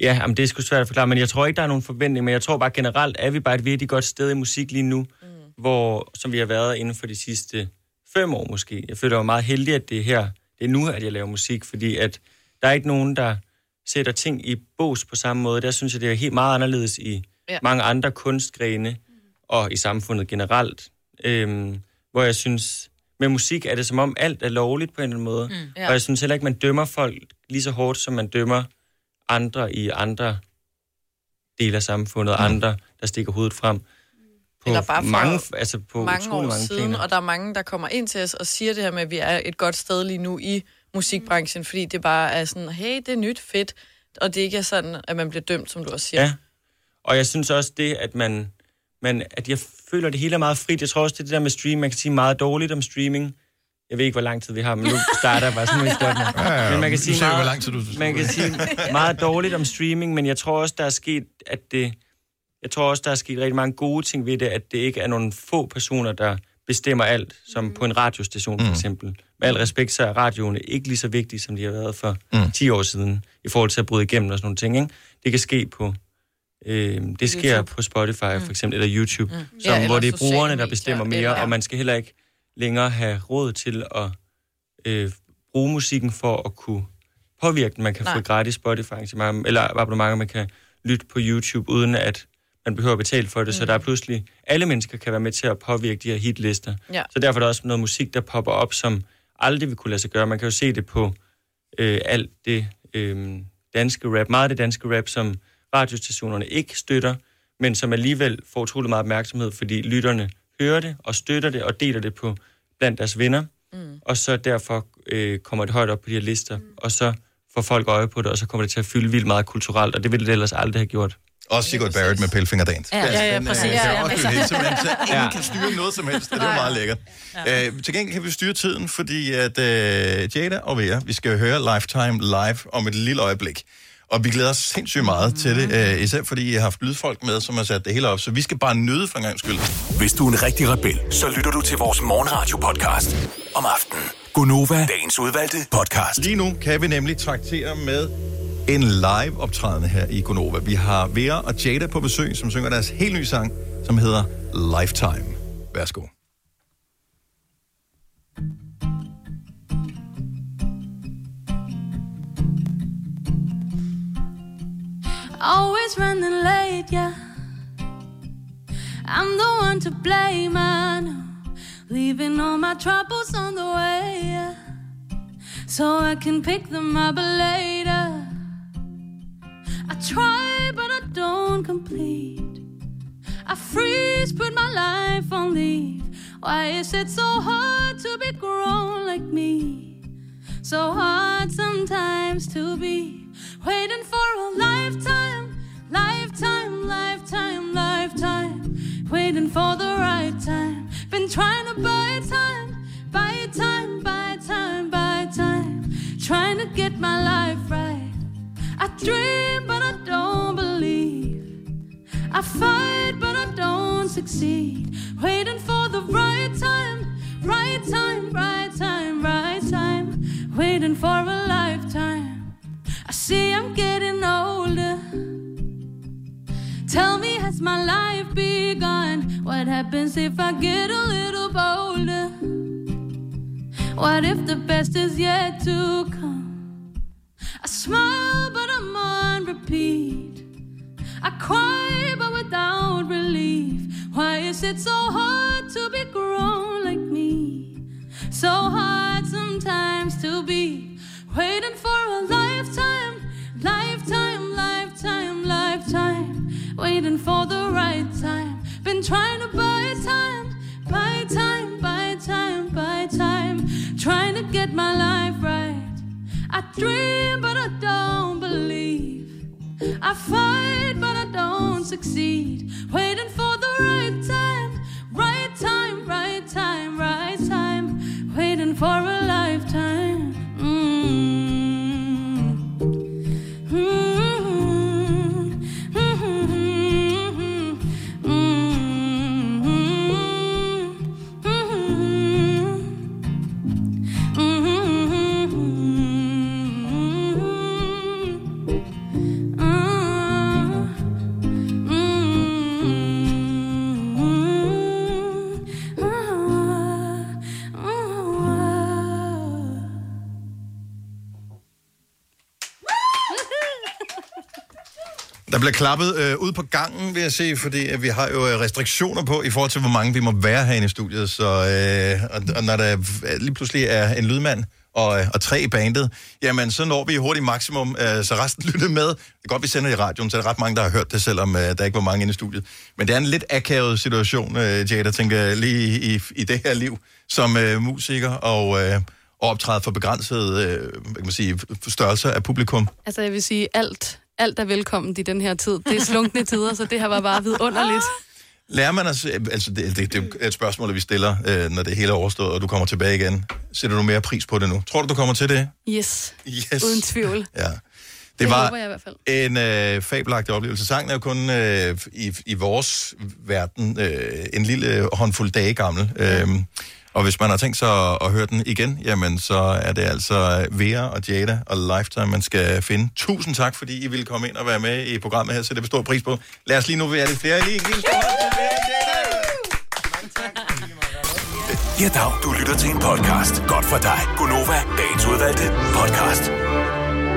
ja, jamen, det er sgu svært at forklare, men jeg tror ikke, der er nogen forventning, men jeg tror bare generelt, er vi bare et virkelig godt sted i musik lige nu, mm. hvor, som vi har været inden for de sidste fem år måske. Jeg føler mig meget heldig, at det er her, det er nu, at jeg laver musik, fordi at der er ikke nogen, der sætter ting i bås på samme måde. Der synes jeg, det er helt meget anderledes i Ja. mange andre kunstgrene og i samfundet generelt. Øhm, hvor jeg synes, med musik er det som om alt er lovligt på en eller anden måde. Mm. Mm. Ja. Og jeg synes heller ikke, man dømmer folk lige så hårdt, som man dømmer andre i andre dele af samfundet, mm. andre, der stikker hovedet frem. På Eller bare for mange, altså på mange år mange siden, planer. og der er mange, der kommer ind til os og siger det her med, at vi er et godt sted lige nu i musikbranchen, fordi det bare er sådan, hey, det er nyt, fedt. og det ikke er sådan, at man bliver dømt, som du også siger. Ja. Og jeg synes også det, at man, man at jeg føler, at det hele er meget frit. Jeg tror også, det er det der med stream, man kan sige meget dårligt om streaming. Jeg ved ikke, hvor lang tid vi har, men nu starter jeg bare sådan, vi starter. *laughs* Ja, ja, Men man kan sige meget, hvor lang tid du- man kan sige meget *laughs* dårligt om streaming, men jeg tror også, der er sket, at det, jeg tror også, der er sket rigtig mange gode ting ved det, at det ikke er nogle få personer, der bestemmer alt, som på en radiostation for eksempel. Med al respekt, så er radioerne ikke lige så vigtige, som de har været for Mm. 10 år siden, i forhold til at bryde igennem og sådan nogle ting. Ikke? Det kan ske på Øh, det sker YouTube. på Spotify for eksempel, eller YouTube, Mm. mm. Ja, som, eller hvor det er brugerne, der medier, bestemmer mere, eller- og man skal heller ikke længere have råd til at øh, bruge musikken for at kunne påvirke den. Man kan Nej. få gratis Spotify eller abonnementer, man kan lytte på YouTube, uden at man behøver at betale for det. Mm. Så der er pludselig, alle mennesker kan være med til at påvirke de her hitlister. Ja. Så derfor er der også noget musik, der popper op, som aldrig vil kunne lade sig gøre. Man kan jo se det på øh, alt det øh, danske rap, meget af det danske rap, som radiostationerne ikke støtter, men som alligevel får utrolig meget opmærksomhed, fordi lytterne hører det og støtter det og deler det på blandt deres venner. Mm. Og så derfor øh, kommer det højt op på de her lister, mm. og så får folk øje på det, og så kommer det til at fylde vildt meget kulturelt, og det ville det ellers aldrig have gjort. Også Sigurd Barrett med Pelfingerdans. Ja, ja, ja, præcis. Ja, Ja, ja, ja, også det, simpelthen, så ingen Ja. kan styre noget som helst, og det er meget lækkert. Ja. Øh, til gengæld kan vi styre tiden, fordi at øh, Jada og Vera, vi skal høre Lifetime live om et lille øjeblik. Og vi glæder os sindssygt meget mm. til det, øh, især fordi I har haft lydfolk med, som har sat det hele op, så vi skal bare nyde for en gang skyld. Hvis du er en rigtig rebel, så lytter du til vores morgenradio-podcast om aftenen. Gunova, dagens udvalgte podcast. Lige nu kan vi nemlig traktere med en live optrædende her i Gonova. Vi har Vera og Jada på besøg, som synger deres helt nye sang, som hedder Lifetime. Værsgo. Always running late, yeah. I'm the one to blame, I know. Leaving all my troubles on the way, yeah. So I can pick them up later. I try, but I don't complete. I freeze, put my life on leave. Why is it so hard to be grown like me? So hard sometimes to be waiting for a lifetime, lifetime, lifetime, lifetime. Waiting for the right time. Been trying to buy time, buy time, buy time, buy time. Trying to get my life right. I dream, but I don't believe. I fight, but I don't succeed. Waiting for the right time, right time, right time, right time. Waiting for a lifetime. See I'm getting older. Tell me, has my life begun? What happens if I get a little bolder? What if the best is yet to come? I smile, but I'm on repeat. I cry, but without relief. Why is it so hard to be grown like me? So hard sometimes to be waiting for a lifetime, lifetime, lifetime, lifetime. Waiting for the right time. Been trying to buy time, buy time, buy time, buy time. Trying to get my life right. I dream, but I don't believe. I fight, but I don't succeed. Waiting for the right time, right time, right time, right time. Klappet øh, ud på gangen, vil jeg se, fordi at vi har jo øh, restriktioner på i forhold til, hvor mange vi må være herinde i studiet. Så, øh, og, og når der øh, lige pludselig er en lydmand og, øh, og tre i bandet, jamen så når vi hurtigt maksimum, øh, så resten *laughs* lytter med. Det er godt, vi sender i radioen, så er der ret mange, der har hørt det, selvom øh, der ikke var mange inde i studiet. Men det er en lidt akavet situation, øh, Jada, tænker jeg, lige i, i det her liv som øh, musiker og, øh, optræde for begrænset øh, kan man sige, størrelse af publikum? Altså, jeg vil sige, alt, alt er velkommen i den her tid. Det er slunkne tider, så det her var bare vidunderligt. Lærer man os, altså det, det, det er et spørgsmål, vi stiller, øh, når det hele er overstået, og du kommer tilbage igen. Sætter du mere pris på det nu? Tror du, du kommer til det? Yes. Yes. Uden tvivl. *laughs* Ja. Det, Det var jeg i hvert fald. en øh, fabelagtig oplevelse. Sangen er jo kun øh, i, i vores verden øh, en lille håndfuld dage gammel. Øhm, og hvis man har tænkt sig at, at høre den igen, jamen så er det altså Vera og Jada og Lifetime, man skal finde. Tusind tak, fordi I ville komme ind og være med i programmet her, så det består pris på. Lad os lige nu være lidt flere. Lige en lille stor. Ja, dag. Du lytter til en podcast. Godt for dig. Gunova, dagens udvalgte podcast.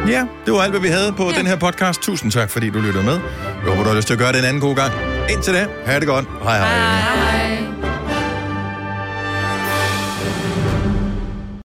Ja, det var alt, hvad vi havde på ja. den her podcast. Tusind tak, fordi du lyttede med. Jeg håber, du har lyst til at gøre det en anden god gang. Indtil da, ha' det godt. Hej hej. hej.